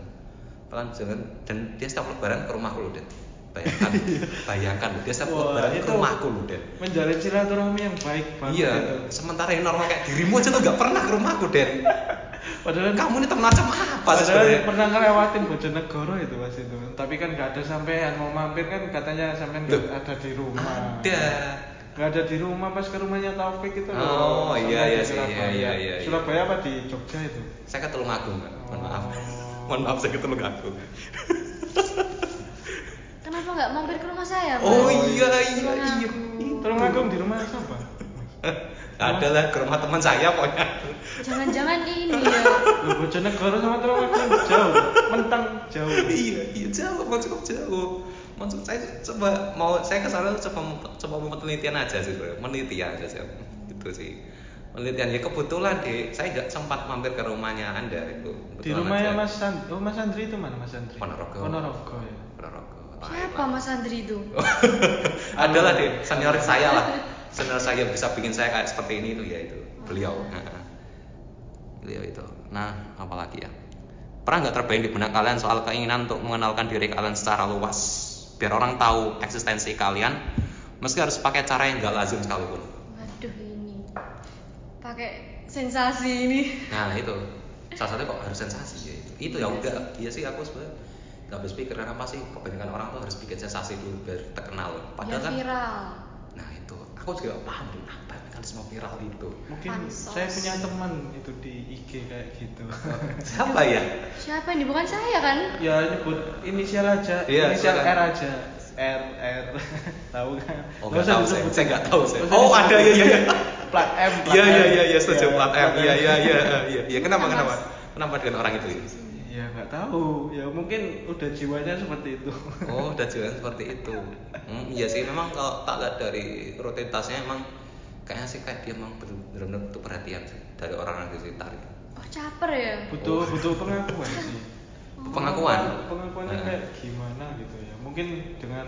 Pelan jalan dan dia setiap lebaran ke rumahku loh Den bayangkan bayangkan loh dia setiap Wah, lebaran ke rumahku loh Den menjalin silaturahmi yang baik banget iya itu. sementara yang normal kayak dirimu aja tuh gak pernah ke rumahku Den Padahal kamu ini teman macam apa Padahal sebenarnya? pernah ngelewatin Bojonegoro itu pas itu. Tapi kan gak ada sampean mau mampir kan katanya sampean Loh, ada di rumah. ada Gak ada di rumah pas ke rumahnya Taufik itu loh. Oh, iya, iya iya, iya, iya, iya. Surabaya apa di Jogja itu? saya ke Tulungagung Mbak. mohon maaf Oh. mohon maaf saya ke Tulungagung kenapa nggak mampir ke rumah saya Mas? oh iya iya Tulungagung. iya Tulungagung di rumah siapa? adalah ke rumah teman saya pokoknya jangan-jangan ini ya Bojonegoro sama Tulungagung jauh, mentang jauh. iya iya jauh cukup jauh maksud saya coba mau saya ke sana coba coba mau penelitian aja sih sebenarnya meneliti aja sih. Gitu sih. Penelitian ya kebetulan deh saya nggak sempat mampir ke rumahnya anda itu Di Kebetulan rumahnya aja. Mas Sandri. Oh, Mas Sandri itu mana Mas Sandri? Ponorogo. Ponorogo ya. Ponorogo. Siapa Mas Andri itu? Adalah deh senior saya lah. Senior saya yang bisa bikin saya kayak seperti ini tuh ya itu. Beliau. Nah, beliau itu. Nah apalagi ya? Pernah nggak terbayang di benak kalian soal keinginan untuk mengenalkan diri kalian secara luas biar orang tahu eksistensi kalian meski harus pakai cara yang nggak lazim sekalipun. Waduh ini. Pakai sensasi ini. Nah itu. Salah satunya kok harus sensasi ya. Itu itu ya udah iya sih aku sebenarnya nggak habis pikir karena apa sih? Kebanyakan orang tuh harus bikin sensasi dulu biar terkenal. Padahal kan viral. Nah itu, aku juga paham tuh mekanisme viral itu. Mungkin Pansos. saya punya teman itu di IG kayak gitu. Siapa ya? siapa ini bukan saya kan ya nyebut inisial aja, Iya, inisial silakan. R aja. R R tahu kan? Oh Nggak tahu saya, saya nggak tahu saya. Oh ada ya ya ya. Plat M. plat Iya iya M. iya iya setuju Ya, plat M. Iya iya iya iya. Iya kenapa kenapa? Kenapa dengan orang itu? Ya nggak tahu. Ya mungkin udah jiwanya seperti itu. Oh udah jalan seperti itu. Hmm, iya sih memang kalau tak lihat dari rutinitasnya emang kayaknya sih kayak dia emang benar-benar butuh perhatian sih dari orang-orang di sekitar. oh caper ya butuh butuh pengakuan sih. Pengakuan. Pengakuannya Nah. kayak gimana gitu ya. Mungkin dengan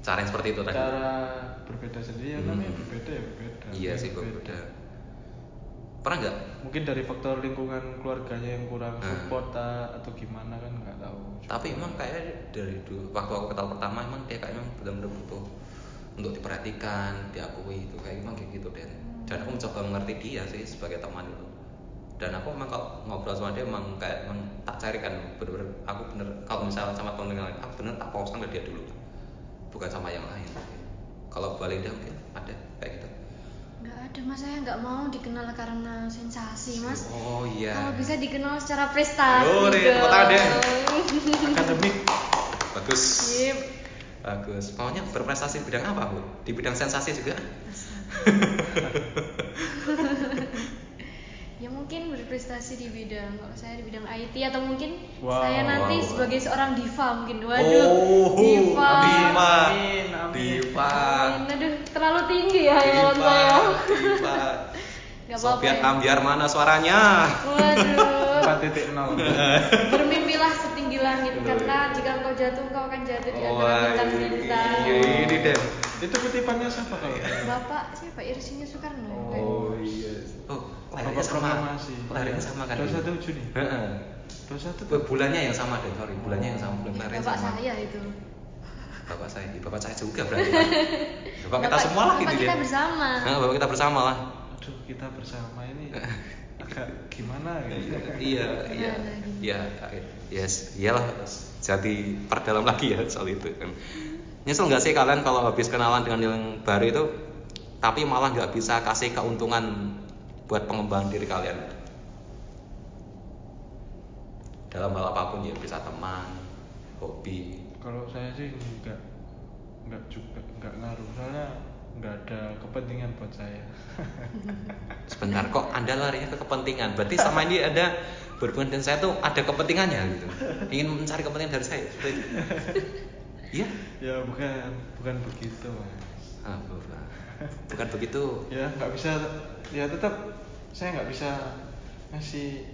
Cara yang seperti itu tadi. cara berbeda sendiri ya Hmm. namanya berbeda ya berbeda. Iya sih berbeda. Pernah nggak? Mungkin dari faktor lingkungan keluarganya yang kurang Nah. support atau gimana kan nggak tahu. tapi emang kayak dari dulu waktu aku kenal pertama emang dia kayak emang benar-benar butuh untuk diperhatikan diakui itu kayak emang kayak gitu dan dan aku mencoba mengerti dia sih sebagai teman itu dan aku emang kalau ngobrol sama dia emang kayak emang tak cari kan bener-bener aku bener kalau misalnya sama temen lain aku bener tak fokuskan ke dia dulu bukan sama yang lain kalau Bu Alinda mungkin ada kayak gitu. nggak ada mas saya nggak mau dikenal karena sensasi mas Oh iya. kalau bisa dikenal secara prestasi Den. dong akademik Bagus. Sip. Bagus. Maunya berprestasi di bidang apa, Bu? Di bidang sensasi juga? ya mungkin berprestasi di bidang kalau saya di bidang IT atau mungkin Wow. saya nanti Wow. sebagai seorang diva mungkin waduh Oh, diva diva. Amin, amin. Diva. Amin. aduh terlalu tinggi ya Diva. saya Diva. Gak apa-apa Sofian ya. Ambiar mana suaranya? waduh 4.0 bermimpilah setinggi langit karena jika engkau jatuh engkau akan jatuh di antara bintang-bintang iya, ini Den. itu kutipannya siapa kalau bapak siapa Irsinya Soekarno oh iya Oh, lahirnya Bapak sama. proklamasi. Lahirnya sama kan? 21 Juni. Heeh. 21 Bu- Bulannya yang sama deh, sorry. Bulannya yang sama, bulan Ya, lahirnya bapak sama. saya itu Bapak saya, bapak saya juga berarti. Pak. Bapak kita semua lah bapak gitu kita Den. bersama Nah, bapak kita bersama lah. Aduh kita bersama ini agak gimana gitu iya, iya, iya, yes, iyalah. Jadi perdalam lagi ya soal itu kan. Nyesel nggak sih kalian kalau habis kenalan dengan yang baru itu, tapi malah nggak bisa kasih keuntungan buat pengembangan diri kalian? Dalam hal apa pun ya, bisa teman, hobi. kalau saya sih enggak enggak juga enggak ngaruh soalnya enggak ada kepentingan buat saya Sebentar kok Anda larinya ke kepentingan. Berarti sama ini ada berhubungan dengan saya tuh ada kepentingannya gitu. Ingin mencari kepentingan dari saya. Seperti itu. Iya? ya bukan bukan begitu mas Ah, bukan. Bukan begitu. ya nggak bisa ya tetap saya nggak bisa ngasih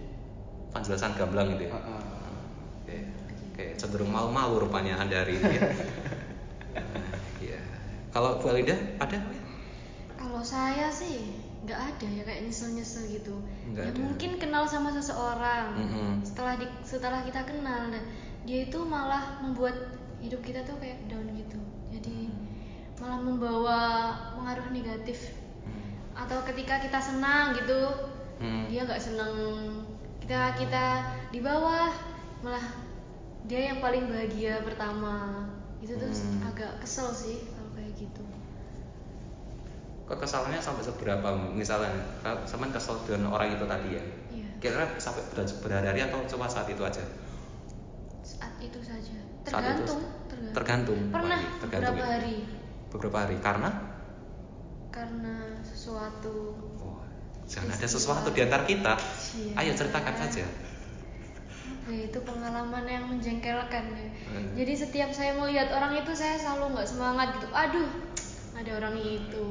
Penjelasan gamblang gitu ya. Ah, ah. Oke. Oke, cenderung malu-malu rupanya Anda hari ini ya. Kalau Bu Alida ada? Kalau saya sih nggak ada ya kayak nyesel-nyesel gitu. Ya ada. mungkin kenal sama seseorang. Mm-mm. Setelah di, setelah kita kenal, nah, dia itu malah membuat hidup kita tuh kayak down gitu. Jadi malah membawa pengaruh negatif. Hmm. Atau ketika kita senang gitu, Hmm. dia nggak senang. Kita kita di bawah malah dia yang paling bahagia pertama. Itu tuh Hmm. agak kesel sih. Kekesalannya sampai seberapa? Misalnya, kalau sama kesel dengan orang itu tadi ya. Iya. Kira-kira sampai ber- berhari-hari atau cuma saat itu aja? saat itu saja Saat itu tergantung tergantung. pernah Wah, tergantung beberapa ya. hari Beberapa hari karena karena sesuatu oh, jangan ada sesuatu di antara kita. Iya. Ayo ceritakan saja. apa ya, itu pengalaman yang menjengkelkan ya Hmm. jadi setiap saya melihat orang itu saya selalu nggak semangat gitu aduh ada orang itu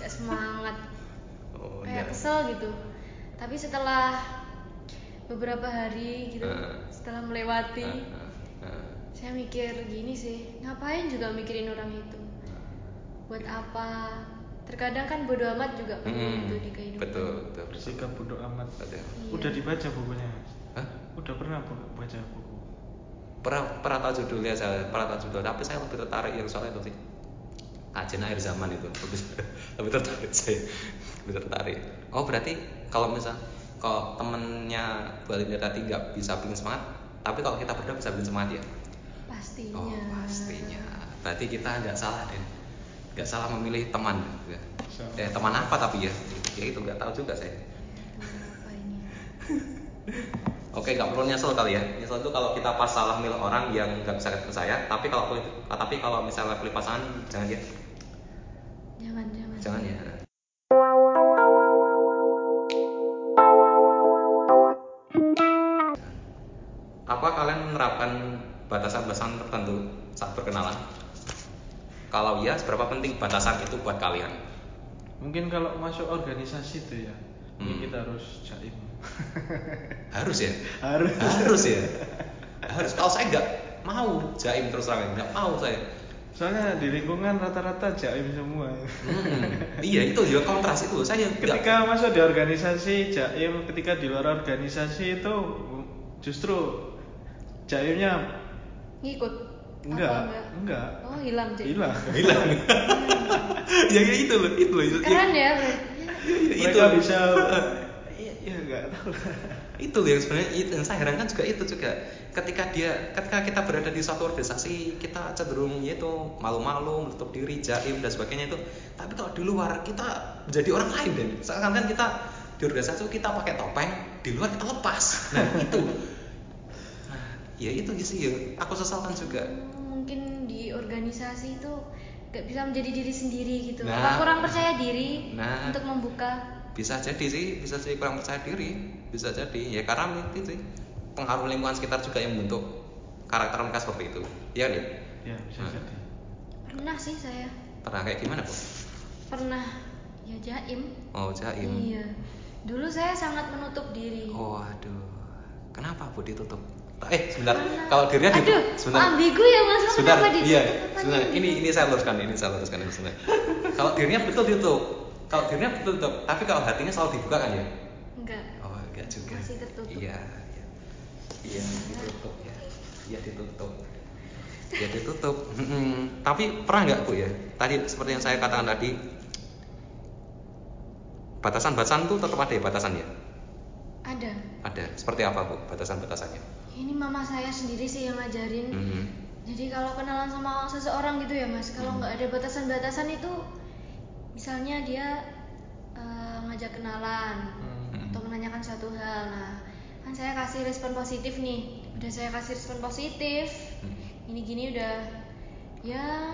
nggak semangat Oh, kayak enggak. kesel gitu tapi setelah beberapa hari gitu Hmm. setelah melewati Ah, ah, ah. saya mikir gini sih ngapain juga mikirin orang itu buat apa terkadang kan bodo amat juga perlu Hmm, gitu di kehidupan betul, betul. bersikap bodoh amat Betul. Iya. udah dibaca bukunya? Hah? udah pernah bu- baca buku Pernah, pernah tahu judulnya saya, pernah tahu judul, tapi saya lebih tertarik yang soal itu sih. Kajian akhir zaman itu, lebih, tertarik saya, lebih tertarik. Oh berarti kalau misal kalau temennya Bu Alinda tadi nggak bisa bikin semangat, tapi kalau kita berdua bisa bikin semangat ya? pastinya Oh pastinya. Berarti kita nggak salah deh, nggak salah memilih teman. Ya. Eh, teman apa tapi ya? Ya itu nggak tahu juga saya. Oke, nggak perlu nyesel kali ya. Nyesel itu kalau kita pas salah milih orang yang nggak bisa kita percaya. Tapi kalau tapi kalau misalnya pilih pasangan, jangan ya, jangan jangan jangan ya. Apa kalian menerapkan batasan-batasan tertentu saat berkenalan? Kalau iya, seberapa penting batasan itu buat kalian? mungkin kalau masuk organisasi tuh ya Hmm. kita harus jaim Harus ya? harus Harus ya? Harus. Kalau saya nggak mau jaim terus terang, nggak mau saya. Soalnya di lingkungan rata-rata jaim semua. Hmm, iya itu juga kontras itu. Saya ketika masuk di organisasi jaim ketika di luar organisasi itu justru jaimnya ngikut enggak enggak, oh hilang jadi hilang. Hilang. ya, ya itu loh, itu loh. itu- keren ya berarti ya, itu mereka bisa iya ya enggak tahu. lah itu loh yang sebenarnya itu yang saya herankan juga itu juga. Ketika dia ketika kita berada di suatu organisasi kita cenderung yaitu malu-malu menutup diri jaim dan sebagainya itu. Tapi kalau di luar kita menjadi orang lain dan seakan kan kita di organisasi itu kita pakai topeng di luar kita lepas. Nah itu. Nah ya itu sih ya. Aku sesalkan juga. Mungkin di organisasi itu gak bisa menjadi diri sendiri gitu. Nah. apa kurang percaya diri Nah. untuk membuka bisa jadi sih bisa jadi kurang percaya diri bisa jadi. Ya karena itu sih. Pengaruh lingkungan sekitar juga yang membentuk karakter mereka seperti itu. Ya kan ya bisa Hmm. jadi. Pernah sih saya. Pernah kayak gimana bu? Pernah. Ya jaim. Oh jaim. Iya. Dulu saya sangat menutup diri. Oh aduh. Kenapa bu ditutup? Eh sebentar. Karena- kalau dirinya aduh ditutup sebentar. ambigu ya mas. Sebentar. Kenapa ditutup? iya sebentar. Ini ini saya luruskan ini saya luruskan ini sebentar. Kalau dirinya betul ditutup kalau dirinya betul ditutup tapi kalau hatinya selalu dibuka kan ya enggak Oh enggak juga. Masih tertutup. Iya, iya. Iya ditutup ya. Iya ditutup. Iya ditutup. Tapi pernah nggak bu ya? Tadi seperti yang saya katakan tadi, batasan-batasan tuh tetap ada ya batasannya. ada Ada. Seperti apa bu batasan-batasannya? ini mama saya sendiri sih yang ngajarin Mhm. jadi kalau kenalan sama seseorang gitu ya mas kalau Hmm. nggak ada batasan-batasan itu misalnya dia eh, ngajak kenalan Hmm. atau menanyakan suatu hal nah kan saya kasih respon positif nih udah saya kasih respon positif Hmm. ini gini udah ya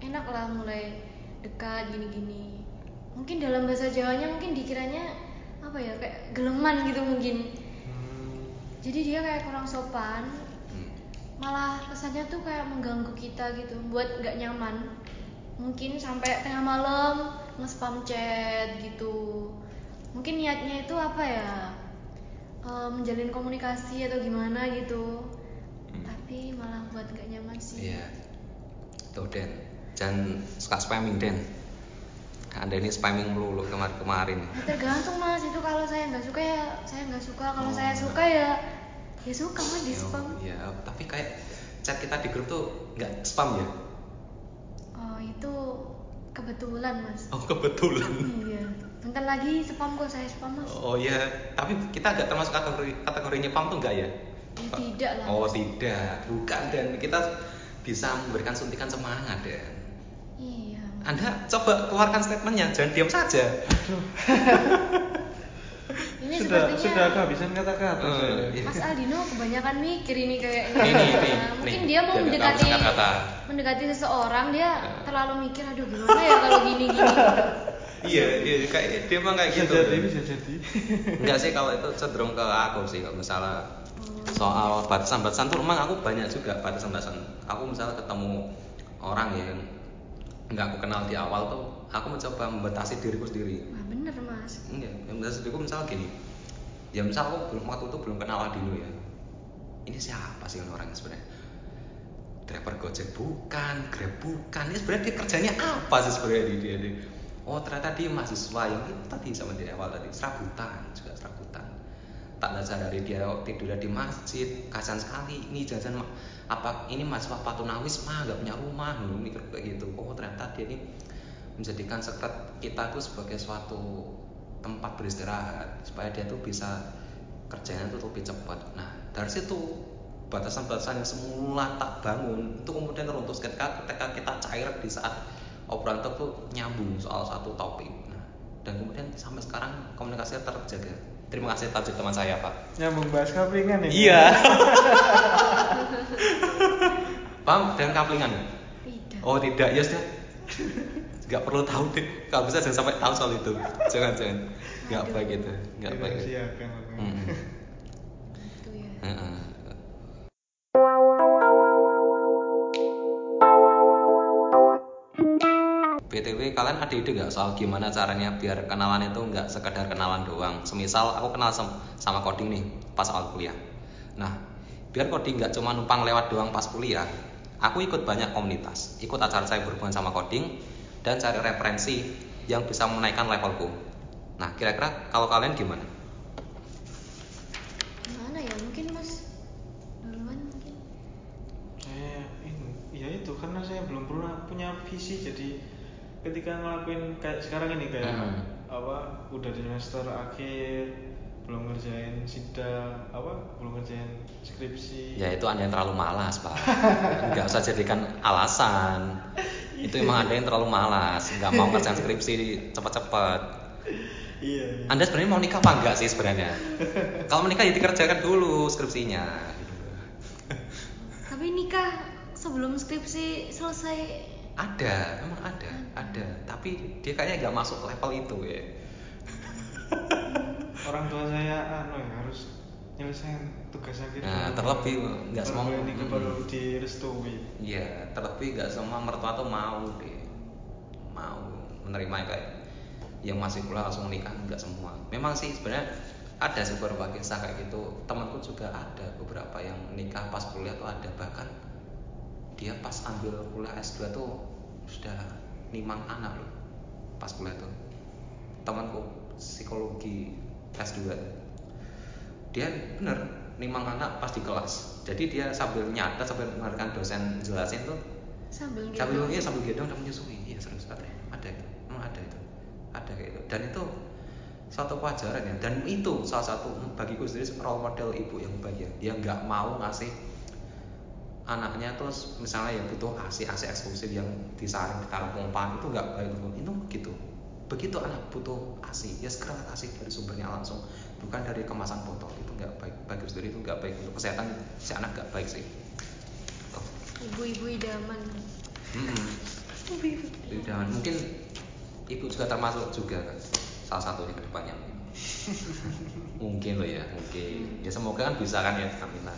enak lah mulai dekat gini-gini mungkin dalam bahasa Jawanya mungkin dikiranya apa ya kayak geleman gitu mungkin Hmm. jadi dia kayak kurang sopan Hmm. malah kesannya tuh kayak mengganggu kita gitu buat nggak nyaman mungkin sampai tengah malam nge-spam chat gitu mungkin niatnya itu apa ya eh, menjalin komunikasi atau gimana gitu Hmm. tapi malah buat nggak nyaman sih Iya. Tuh Den, jangan suka spamming Den. Anda ini spamming melulu kemarin-kemarin. Ya, tergantung mas itu kalau saya nggak suka ya saya nggak suka kalau Oh. saya suka ya ya suka mas di spam Iya, tapi kayak chat kita di grup tuh nggak spam ya? Oh itu kebetulan mas. Oh kebetulan. iya. Bentar lagi spam kok saya spam mas. Oh iya, tapi kita agak termasuk kategori kategorinya pam tuh enggak ya? Ya, tidak lah, Oh Mas. tidak, bukan dan. Kita bisa memberikan suntikan semangat dan. Iya Anda coba keluarkan statementnya, jangan diam saja. ini sudah sepertinya sudah kehabisan kata-kata Eh, saya. iya. Mas Aldino kebanyakan mikir ini kayaknya Ini, ini, mungkin nih, dia mau mendekati kata-kata. mendekati seseorang dia Ya. terlalu mikir aduh gimana ya kalau gini gini iya, iya, kayak dia emang kayak bisa gitu. jadi bisa jadi Enggak sih kalau itu cenderung ke aku sih kalau misalnya soal batasan-batasan tuh emang aku banyak juga batasan-batasan. Aku misalnya ketemu orang yang nggak aku kenal di awal tuh, aku mencoba membatasi diriku sendiri. wah bener mas Enggak, yang membatasi diriku misalnya gini. Ya misal aku belum waktu itu belum kenal Adino ya. Ini siapa sih orangnya sebenarnya? Driver Gojek bukan, Grab bukan. Ini sebenarnya dia kerjanya apa sih sebenarnya dia, dia, dia? Oh ternyata dia mahasiswa yang itu tadi sama di awal tadi serabutan juga serabutan. Tak sadari dia tidurnya di masjid, kasihan sekali. Ini jajan apa ini mahasiswa patunawis mah nggak punya rumah, dulu mikir kayak gitu. Oh ternyata dia ini menjadikan sekret kita tuh sebagai suatu tempat beristirahat supaya dia tuh bisa kerjanya tuh lebih cepat. Nah dari situ batasan-batasan yang semula tak bangun itu kemudian teruntuk ketika, ketika kita cair di saat obrolan itu tuh nyambung soal satu topik. Nah, dan kemudian sampai sekarang komunikasinya terjaga. Terima kasih tajuk teman saya Pak. nyambung bahas kaplingan ya Iya. Paham dengan kaplingan? tidak Oh tidak, ya sudah. Gak perlu tahu deh. Kalau bisa jangan sampai tahu soal itu. Jangan jangan. Gak Aduh. baik itu. Gak baik. itu. ya. BTW kalian ada ide nggak soal gimana caranya biar kenalan itu nggak sekedar kenalan doang. Semisal aku kenal sem- sama coding nih pas awal kuliah. Nah, biar coding nggak cuma numpang lewat doang pas kuliah, aku ikut banyak komunitas, ikut acara saya berhubungan sama coding dan cari referensi yang bisa menaikkan levelku. Nah, kira-kira kalau kalian gimana? gimana ya mungkin mas duluan mungkin saya ini ya itu karena saya belum pernah punya visi jadi ketika ngelakuin kayak sekarang ini kayak Hmm. apa udah di semester akhir belum ngerjain sidang apa belum ngerjain skripsi Ya itu anda yang terlalu malas pak. Nggak usah jadikan alasan. Itu emang anda yang terlalu malas, nggak mau ngerjain skripsi cepat-cepat. iya. Anda sebenarnya mau nikah apa enggak sih sebenarnya? Kalau menikah ya dikerjakan dulu skripsinya. Tapi nikah sebelum skripsi selesai Ada, memang ada, ada. Tapi dia kayaknya nggak masuk level itu ya. orang tua saya anu ya harus nyelesain tugas akhir Nah, dulu. terlebih nggak semua- nikah mm. baru direstui Iya, terlebih nggak semua mertua tuh mau deh, mau menerima yang kayak yang masih kuliah langsung menikah nggak semua. Memang sih sebenarnya ada sih beberapa kisah kayak gitu. Temanku juga ada beberapa yang nikah pas kuliah tuh ada bahkan dia pas ambil kuliah S2 tuh sudah nimang anak loh pas kuliah tuh. Temanku psikologi S2 dia bener nimang anak pas di kelas. Jadi dia sambil nyatet sambil mendengarkan dosen jelasin tuh. Sambil gitu. sambil iya sambil gendong dan menyusui. Iya serius ada ada itu. Memang ada itu. Ada kayak itu. Dan itu satu pelajaran ya. Dan itu salah satu bagiku sendiri role model ibu yang baik ya dia nggak mau ngasih anaknya terus misalnya ya butuh asi asi eksklusif yang disaring ditaruh pompa itu nggak baik. Itu begitu begitu anak butuh asi ya segera kasih dari sumbernya langsung bukan dari kemasan botol itu nggak baik. Bagi sendiri itu nggak baik. Untuk kesehatan si anak nggak baik sih. Ibu-ibu idaman. Mm-mm. ibu-ibu Dan mungkin ibu juga termasuk juga kan. Salah satunya ke depannya mungkin. Loh ya mungkin. Ya semoga kan bisa kan ya amin lah.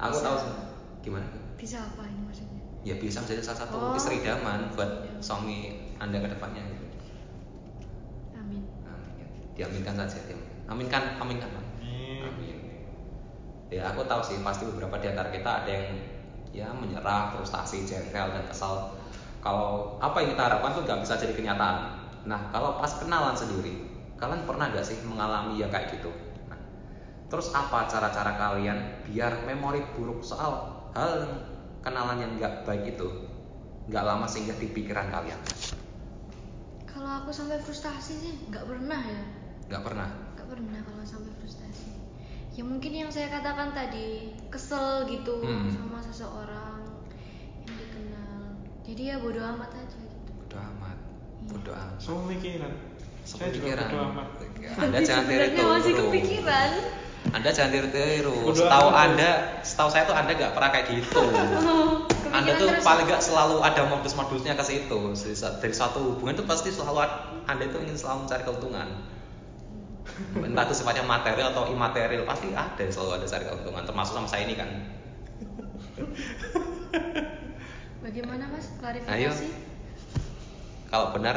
Aku Bisa. tahu sih. Gimana? Bisa apa ini maksudnya? Ya bisa menjadi salah satu Oh. istri idaman buat Idaman. suami anda ke depannya gitu. amin amin ya. Diaminkan saja diaminkan. aminkan aminkan Pak. Amin. amin ya aku tahu sih pasti beberapa di antara kita ada yang ya menyerah frustasi jengkel dan kesal kalau apa yang kita harapkan tuh nggak bisa jadi kenyataan nah kalau pas kenalan sendiri kalian pernah nggak sih mengalami yang kayak gitu nah, terus apa cara-cara kalian biar memori buruk soal hal kenalan yang nggak baik itu nggak lama singgah di pikiran kalian kalau aku sampai frustasi sih nggak pernah ya nggak pernah nggak pernah kalau sampai frustasi ya mungkin yang saya katakan tadi kesel gitu Hmm. sama seseorang yang dikenal jadi ya bodo amat aja gitu bodo amat bodo amat semua pikiran saya juga bodo amat Anda Tapi jangan tiru-tiru. masih kepikiran Anda jangan tiru-tiru. Setahu amat, Anda, setahu saya tuh Anda nggak pernah kayak gitu. Anda tuh terus. paling nggak selalu ada modus-modusnya ke situ. Dari sa- Dari suatu hubungan tuh pasti selalu Anda itu ingin selalu mencari keuntungan. Entah itu sifatnya material atau imaterial, pasti ada selalu ada cari keuntungan. Termasuk sama saya ini kan. bagaimana mas klarifikasi Ayo. Kalau benar,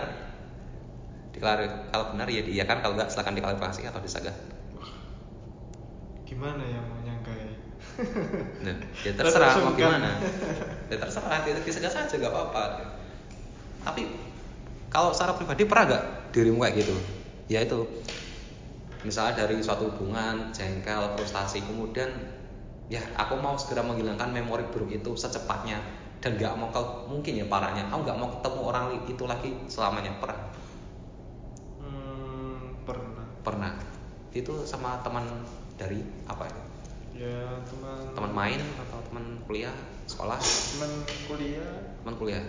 diklari- kalau benar ya iya kan, kalau nggak silakan diklarifikasi atau disegah. gimana ya mau nyangkai Nah, ya terserah mau gimana. Ya terserah, kita disegah saja gak apa-apa. Tapi kalau secara pribadi pernah gak dirimu kayak gitu? Ya itu, misalnya dari suatu hubungan, jengkel, frustasi, kemudian ya aku mau segera menghilangkan memori buruk itu secepatnya dan gak mau kau mungkin ya parahnya aku gak mau ketemu orang itu lagi selamanya pernah? Hmm, pernah. Pernah. Itu sama teman dari apa ya ya teman teman main atau teman kuliah sekolah? Teman kuliah. Teman kuliah.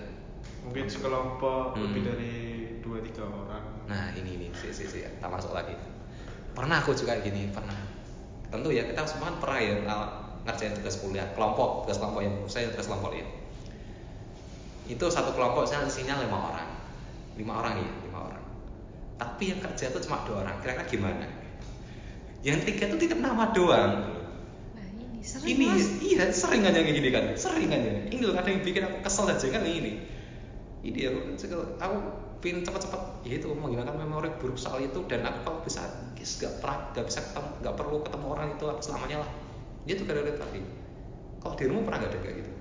Mungkin sekelompok Hmm. lebih dari dua tiga orang. Nah ini nih si si si tak masuk lagi pernah aku juga gini pernah. Tentu ya kita semua kan pernah ya uh, ngerjain tugas kuliah. Kelompok tugas kelompok yang saya tugas kelompok ya. Itu satu kelompok saya isinya lima orang. Lima orang ya lima orang. Tapi yang kerja itu cuma dua orang. Kira-kira gimana? Yang tiga itu titip nama doang. Nah ini sering ini mas. iya sering aja kayak gini kan. Sering aja. Ini loh kadang yang bikin aku kesel aja kan ini. Ini aku aku pengen cepet-cepet. Ya itu menghilangkan memori buruk soal itu. Dan aku kalau bisa guys gak pernah gak bisa ketemu gak perlu ketemu orang itu selamanya lah. Dia tuh gara-gara tadi kalau dirimu pernah gak ada kayak gitu?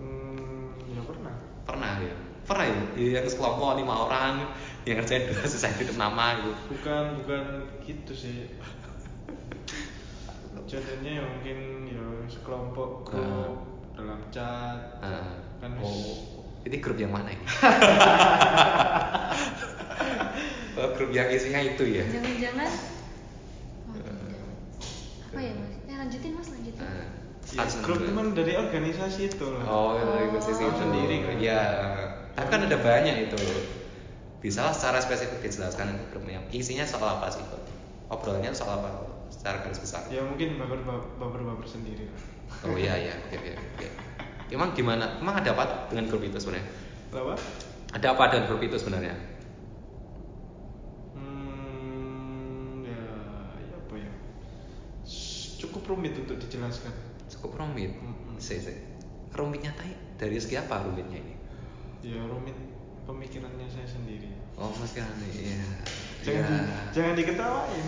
Hmm, ya pernah. Pernah ya? Pernah ya? Iya, yang sekelompok lima orang yang ngerjain dua sisa titip nama gitu. Bukan bukan gitu sih. Jadinya ya mungkin ya sekelompok grup Ah. dalam chat Ah, Kan oh ini grup yang mana ini Oh, grup yang isinya itu ya. Jangan-jangan oh, tidak. apa ya mas? Ya lanjutin mas lanjutin. Eh, Ya, grup kan dari organisasi itu lah. Oh, dari Oh. posisi itu Sendiri kan? Iya. Tapi kan ada banyak itu. Bisa lah secara spesifik dijelaskan itu grupnya. Isinya soal apa sih? Kok? Obrolannya soal apa? Secara garis besar. Ya mungkin baper baper baper sendiri lah. Oh iya iya. Oke oke oke. Emang gimana? Emang ada apa dengan grup itu sebenarnya? Apa? Ada apa dengan grup itu sebenarnya? Hmm, ya, ya apa ya? Cukup rumit untuk dijelaskan. Cukup rumit. Sih sih. Rumitnya tadi dari segi apa rumitnya ini? Ya rumit pemikirannya saya sendiri. Oh mas kan iya. Jangan di, Iya. jangan diketawain.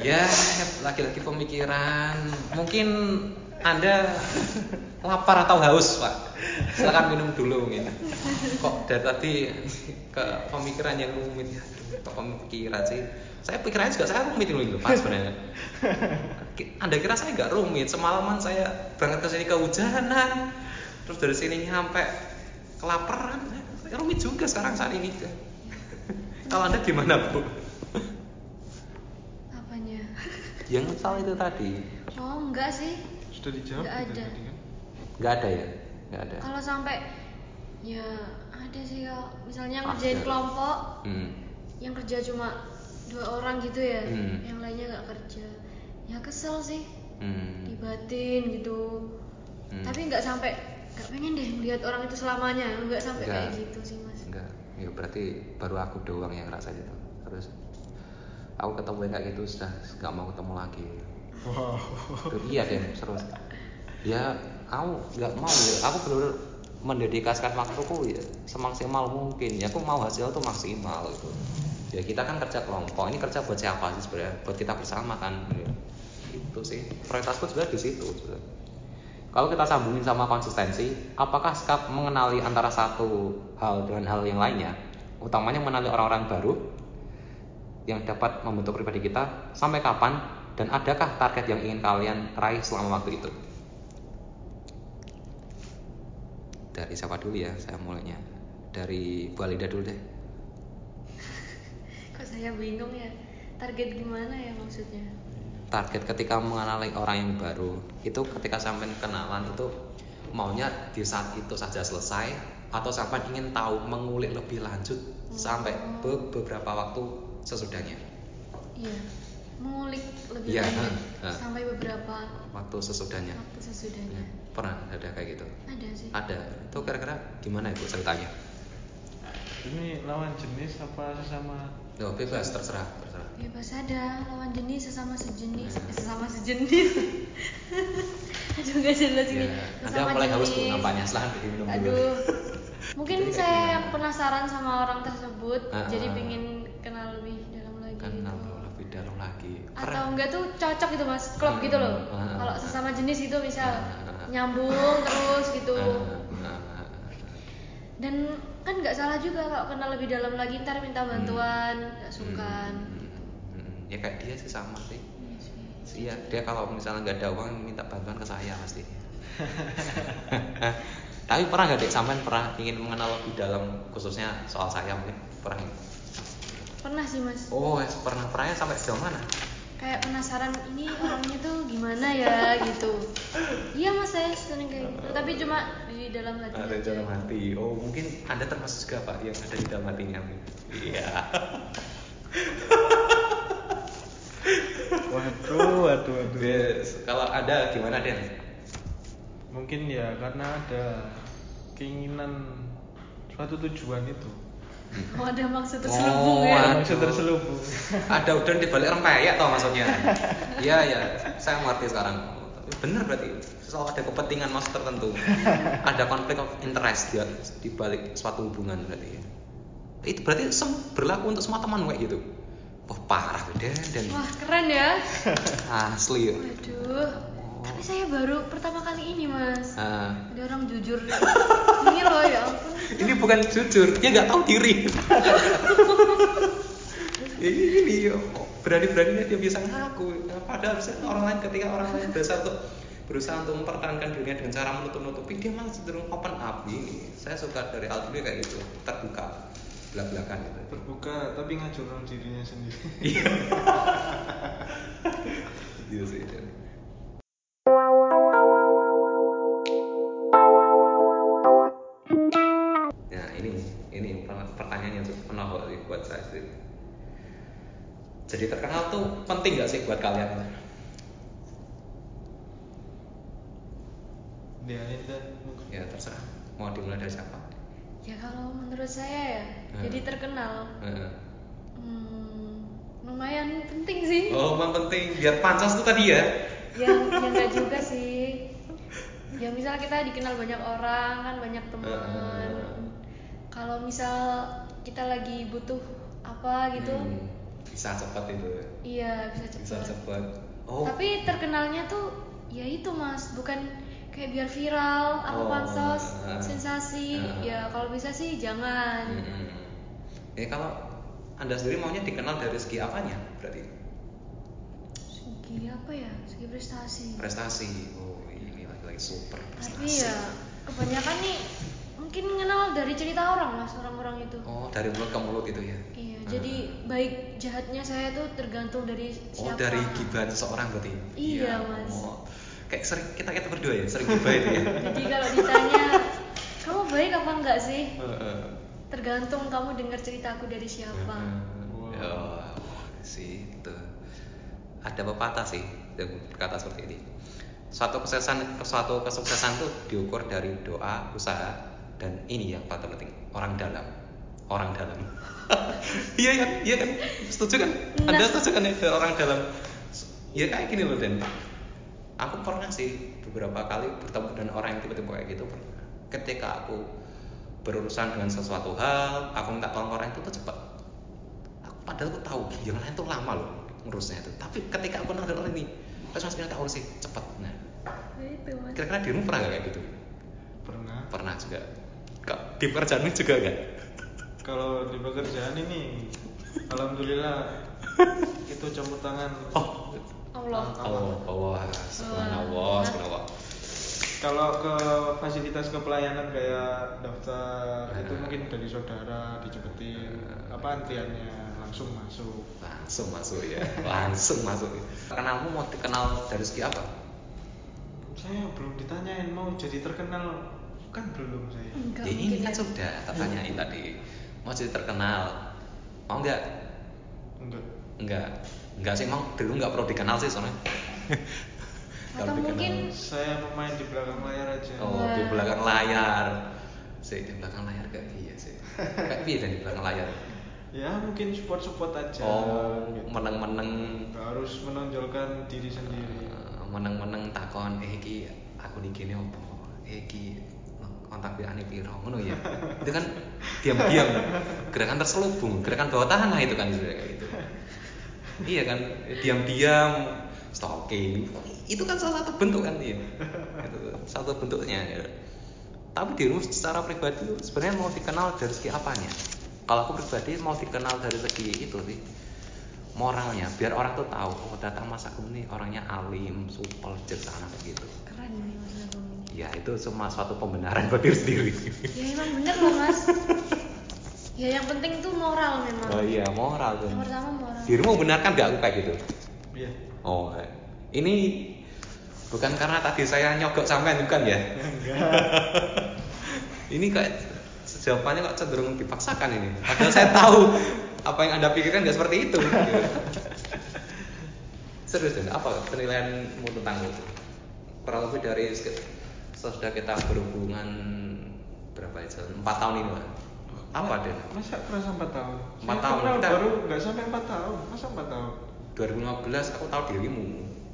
Ya, laki-laki pemikiran. Mungkin Anda lapar atau haus, Pak. Silakan minum dulu mungkin. Kok dari tadi ke pemikiran yang rumit ya? Ke pemikiran sih. Saya pikirannya juga saya rumit loh, Pak sebenarnya. Anda kira saya nggak rumit? Semalaman saya berangkat ke sini kehujanan, terus dari sini nyampe kelaparan. Saya rumit juga sekarang saat ini. Kalau Anda gimana, Bu? Apanya? Yang salah itu tadi. Oh enggak sih. Sudah dijawab Nggak gitu ada. tadi kan? Nggak ada ya? Nggak ada. Kalau sampai ya ada sih kalau misalnya ngerjain kelompok Hmm. yang kerja cuma dua orang gitu ya, Hmm. yang lainnya nggak kerja, ya kesel sih, Hmm. dibatin gitu. Hmm. Tapi nggak sampai nggak pengen deh lihat orang itu selamanya, nggak sampai Nggak. kayak gitu sih mas. Enggak. Ya berarti baru aku doang yang ngerasain itu. Terus aku ketemu yang kayak gitu sudah nggak mau ketemu lagi. Wow. Iya deh, serius. Ya, aku nggak mau ya. Aku benar mendedikasikan waktuku ya semaksimal mungkin. Ya aku mau hasil tuh maksimal gitu. Ya kita kan kerja kelompok. Ini kerja buat siapa sih sebenarnya? Buat kita bersama kan. Ya. Itu sih. Prioritasku sebenarnya di situ. Kalau kita sambungin sama konsistensi, apakah sikap mengenali antara satu hal dengan hal yang lainnya, utamanya mengenali orang-orang baru yang dapat membentuk pribadi kita, sampai kapan dan adakah target yang ingin kalian raih selama waktu itu? Dari siapa dulu ya? Saya mulainya. Dari Bu Alida dulu deh. Kok saya bingung ya, target gimana ya maksudnya? Target ketika mengenali orang yang baru itu ketika sampai kenalan itu maunya di saat itu saja selesai atau sampai ingin tahu mengulik lebih lanjut sampai be- beberapa waktu sesudahnya. Iya, mengulik lebih Iya, lanjut ha, ha. sampai beberapa Waktu sesudahnya. waktu sesudahnya. Pernah ada kayak gitu? Ada sih. Ada. Itu kira-kira gimana ibu ceritanya? Ini lawan jenis apa sesama? Loh, bebas terserah, terserah. Bebas ada lawan jenis sesama sejenis, Hmm. eh, sesama sejenis. Aduh nggak jelas ini. Ya, Anda Sesama mulai haus bu nampaknya, silahkan diminum dulu. Aduh. Mungkin Jadi saya penasaran sama orang tersebut, Ah, jadi ah. pingin kenal lebih dalam lagi. Kenal gitu. Atau enggak tuh cocok gitu mas, klop Hmm, gitu loh. ah, ah, Kalau ah. sesama jenis gitu misal nyambung terus gitu. Dan kan nggak salah juga kalau kenal lebih dalam lagi ntar minta bantuan, nggak sungkan. Hmm, hmm, hmm. Ya kayak dia sih sama sih. Iya. Iya, dia kalau misalnya nggak ada uang minta bantuan ke saya pasti. Tapi pernah nggak dek sampean pernah ingin mengenal lebih dalam khususnya soal saya mungkin pernah? Pernah sih mas. Oh, pernah pernahnya sampai sejauh mana? Kayak penasaran ini orangnya tuh gimana ya gitu. Iya mas saya sering kayak gitu. Tapi cuma di dalam hati. Ada dalam hati. Oh, mungkin Anda termasuk juga Pak yang ada di dalam hatinya. Iya. Waduh, waduh, waduh. Yes. Kalau ada gimana Den? Mungkin ya karena ada keinginan suatu tujuan itu. Oh ada maksud Oh, terselubung ya. Waduh. Ada maksud terselubung. Ada udang di balik rempeyek toh maksudnya. Iya, iya. Saya mengerti sekarang. Tapi Bener berarti. Soal ada kepentingan maksud tertentu. Ada konflik of interest di, di balik suatu hubungan berarti. Itu berarti sem- berlaku untuk semua teman kayak gitu. Wah, parah Den dan Wah keren ya. asli ya. Waduh. Tapi saya baru pertama kali ini mas. Ah. Ada orang jujur. Ini loh ya ampun. Ini bukan jujur dia nggak tahu diri. Ini ini berani beraninya dia bisa ngaku. Padahal harusnya orang lain ketika orang lain berusaha untuk berusaha untuk mempertahankan dirinya dengan cara menutup nutupi dia malah cenderung open up. Ini saya suka dari Aldri kayak gitu terbuka belak belakan gitu. Berbuka tapi ngajurno dirinya sendiri. Gitu sih Jadi terkenal tuh penting gak sih buat kalian? dan mungkin Ya terserah. Mau dimulai dari siapa? Ya kalau menurut saya ya, Hmm. jadi terkenal. Heeh. Hmm, lumayan penting sih. Oh, yang penting biar pancas tuh tadi ya. Yang yang enggak juga sih. Ya misal kita dikenal banyak orang kan banyak teman. Heeh. Kalau misal kita lagi butuh apa gitu, Hmm, bisa cepat itu. iya bisa cepat. Bisa cepat. Oh. Tapi terkenalnya tuh ya itu mas, bukan kayak biar viral, apa Oh, pansos, ah. sensasi. Ah. Ya kalau bisa sih jangan. Hmm. Ini kalau anda sendiri maunya dikenal dari segi apanya berarti? Segi apa ya? Segi prestasi. Prestasi. Oh, ini lagi-lagi super prestasi. Tapi ya kebanyakan nih mungkin kenal dari cerita orang mas orang-orang itu. Oh, dari mulut ke mulut itu ya. Iya, Ah. jadi baik jahatnya saya tuh tergantung dari Oh, siapa. dari gibah seseorang berarti. Iya, Mas. Oh. Kayak sering kita kita berdua ya, sering gibah itu ya. Jadi kalau ditanya kamu baik apa enggak sih? Heeh. Tergantung kamu dengar ceritaku dari siapa. Heeh. Ya, sih itu. Ada pepatah sih yang berkata seperti ini. Suatu kesuksesan suatu kesuksesan tuh diukur dari doa, usaha, dan ini yang paling penting orang dalam. Orang dalam. iya kan? Iya kan? Setuju kan? Anda Nah. setuju kan ya orang dalam? Ya kayak gini loh Dan. Aku pernah sih beberapa kali bertemu dengan orang yang tiba-tiba kayak gitu pernah. Ketika aku berurusan dengan sesuatu hal, aku minta tolong orang itu tuh cepat. Aku padahal aku tahu yang lain tuh lama loh ngurusnya itu. Tapi ketika aku dengan orang ini, terus mas minta sih cepat. Nah, kira-kira dirimu pernah gak kayak gitu? pernah Pernah juga. Kak, di pekerjaanmu juga gak? kalau di pekerjaan ini alhamdulillah itu campur tangan Oh. Allah. Allah, Allah, subhanallah, subhanallah. kalau ke fasilitas kepelayanan kayak daftar itu Nah. mungkin dari saudara dicepetin apa antriannya langsung masuk Langsung masuk ya, langsung masuk. Kenalmu mau dikenal dari segi apa? saya belum ditanyain mau jadi terkenal kan belum saya Enggak ya ini kan ya. sudah, tak tanyain tadi. Mau jadi terkenal, mau nggak? enggak Enggak, enggak sih mau dulu nggak perlu dikenal sih soalnya. Atau Kalau dikenal- mungkin saya pemain di belakang layar aja Oh, di belakang layar. Sih di belakang layar kayak iya sih. Kayak iya dan di belakang layar. ya mungkin support support aja Oh, gitu. meneng-meneng harus menonjolkan diri sendiri eh, meneng-meneng takon eh iki aku nih gini opo eh iki kontak WA ane piro ngono ya. Itu kan diam-diam. Gerakan terselubung gerakan bawah tanah itu kan sudah kayak gitu. Iya kan diam-diam stalking. Itu kan salah satu bentuk kan iya. Itu satu bentuknya ya. tapi dirimu secara pribadi sebenarnya mau dikenal dari segi apanya? Kalau aku pribadi mau dikenal dari segi itu sih moralnya. Biar orang tuh tahu oh datang mas Agung nih orangnya alim supel kayak gitu keren nih mas Agung ini. Ya itu cuma suatu pembenaran buat diri sendiri. Ya emang bener loh mas. Ya yang penting tuh moral memang. oh iya moral tuh. Yang pertama moral. dirimu benarkan gak aku kayak gitu? Iya. Oh ini bukan karena tadi saya nyogok sampean bukan ya? Enggak. Ini kayak jawabannya kok cenderung dipaksakan ini. Padahal saya tahu apa yang anda pikirkan nggak seperti itu. Serius dan apa penilaianmu tentang itu kurang lebih dari sek- sudah kita berhubungan berapa ya empat tahun ini lah apa deh masa kerasa 4 tahun? Empat tahun, kita- baru nggak sampai 4 tahun. Masa 4 tahun? 2015 aku tahu dirimu.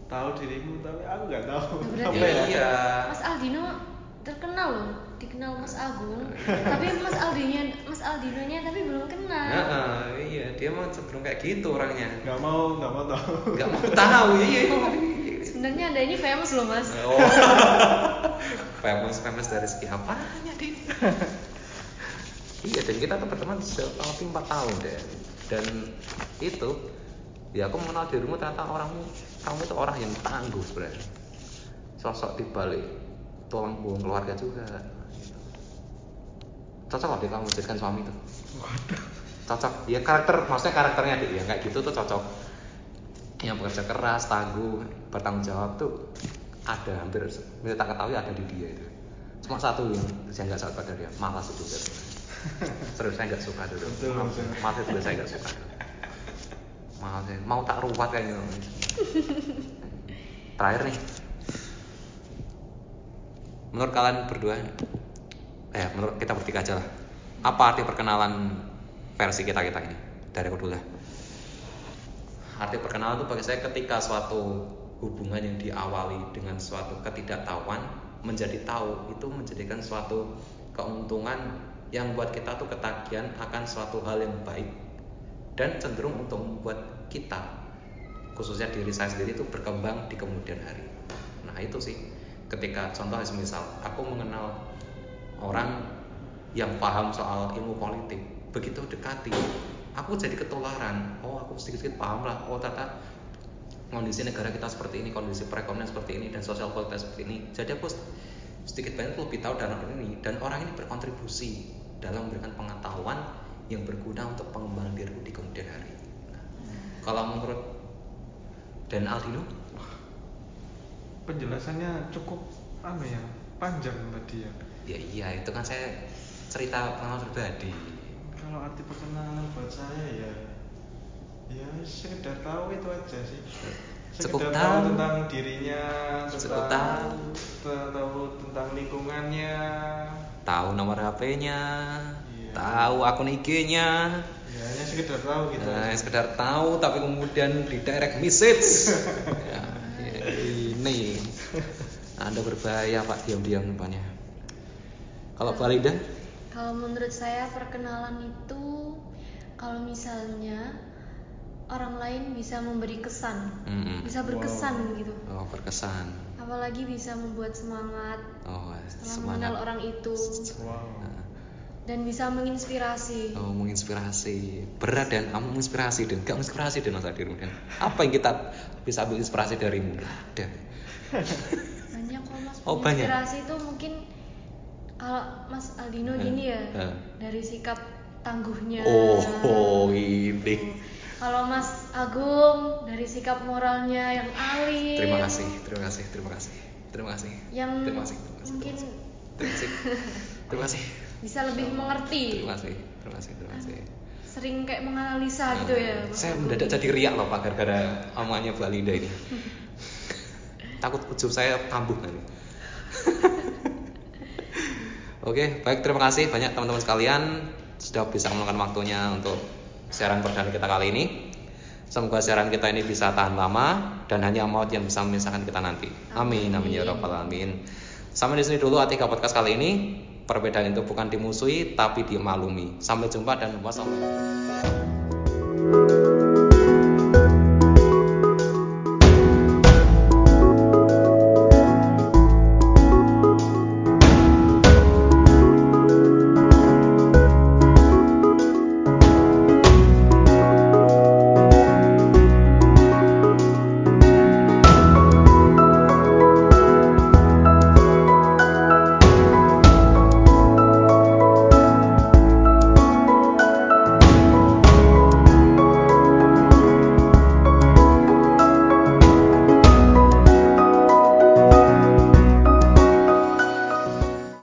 Tahu dirimu tapi aku nggak tahu. Nah, berarti apa ya iya. Mas Aldino terkenal loh, dikenal Mas Agung. tapi Mas Aldino Mas Aldinonya tapi belum kenal. Heeh, iya dia mau cenderung kayak gitu orangnya. Nggak mau nggak mau tahu. Nggak mau tahu iya Sebenarnya anda ini famous loh mas. Oh. Famous famous dari segi apanya din? iya dan kita tuh berteman kurang lebih empat tahun deh dan itu ya aku mengenal dirimu ternyata orangmu kamu itu orang yang tangguh sebenarnya. Sosok di balik tulang punggung keluarga juga. Cocok loh deh kamu jadikan suami itu? Cocok. Ya karakter maksudnya karakternya dia yang kayak gitu tuh cocok. Yang bekerja keras tangguh bertanggung jawab tuh ada hampir tak ketahui ada di dia itu. Cuma satu yang saya nggak suka pada dia malas itu serius saya nggak suka dulu malas itu saya nggak suka. Malas mau tak ruwat kayak gitu terakhir nih. Menurut kalian berdua eh menurut kita bertiga aja lah. Apa arti perkenalan versi kita kita ini? Dari lah arti perkenalan itu bagi saya ketika suatu hubungan yang diawali dengan suatu ketidaktahuan menjadi tahu. Itu menjadikan suatu keuntungan yang buat kita tuh ketagihan akan suatu hal yang baik dan cenderung untuk membuat kita khususnya diri saya sendiri itu berkembang di kemudian hari. Nah itu sih ketika contoh misal aku mengenal orang yang paham soal ilmu politik begitu dekati aku jadi ketularan. Oh aku sedikit-sedikit paham lah. Oh tata kondisi negara kita seperti ini kondisi perekonomian seperti ini dan sosial politik seperti ini jadi aku sedikit banyak lebih tahu dalam ini dan orang ini berkontribusi dalam memberikan pengetahuan yang berguna untuk pengembangan diriku di kemudian hari. Nah, kalau menurut Dan Aldino, penjelasannya cukup apa ya panjang tadi ya ya iya itu kan saya cerita pengalaman pribadi. kalau arti perkenalan buat saya ya ya sekedar tahu itu aja sih Cukup sekedar tahu. tahu tentang dirinya Cukup tentang tahu. tahu tentang lingkungannya Tahu nomor HP-nya, Iya. tahu akun IG-nya, ya hanya sekedar tahu gitu Nah, aja. sekedar tahu tapi kemudian di direct message. ya, ya, ini. Anda berbahaya Pak diam-diam depannya. Kalau Linda? Kalau menurut saya perkenalan itu kalau misalnya orang lain bisa memberi kesan, Mm-mm. bisa berkesan gitu. Oh, berkesan. Apalagi bisa membuat semangat Oh, setelah semangat. mengenal orang itu wow Nah, dan bisa menginspirasi. Oh, menginspirasi. Berat dan kamu menginspirasi dan gak menginspirasi dan Mas Adir dan apa yang kita bisa ambil inspirasi darimu? Ada. Banyak kok Mas. Oh, banyak. Menginspirasi itu mungkin kalau Mas Aldino Eh, gini ya eh. dari sikap tangguhnya. Oh, oh, ini. Kalau Mas Agung dari sikap moralnya yang alim. Terima kasih, terima kasih, terima kasih. Terima kasih. Yang terima kasih, terima kasih. mungkin terima kasih. Terima kasih. bisa lebih mengerti. Terima kasih. Terima kasih, terima kasih. Sering kayak menganalisa gitu ya. Mas Saya Agung. mendadak jadi riak loh Pak gara-gara omongannya Bu Alinda ini. Takut ujung saya kambuh nanti. Oke, baik terima kasih banyak teman-teman sekalian sudah bisa meluangkan waktunya untuk siaran perdana kita kali ini. Semoga siaran kita ini bisa tahan lama dan hanya maut yang bisa memisahkan kita nanti. Amin, amin ya rabbal alamin. Sampai di sini dulu Atika podcast kali ini. Perbedaan itu bukan dimusuhi tapi dimaklumi. Sampai jumpa dan wassalamualaikum.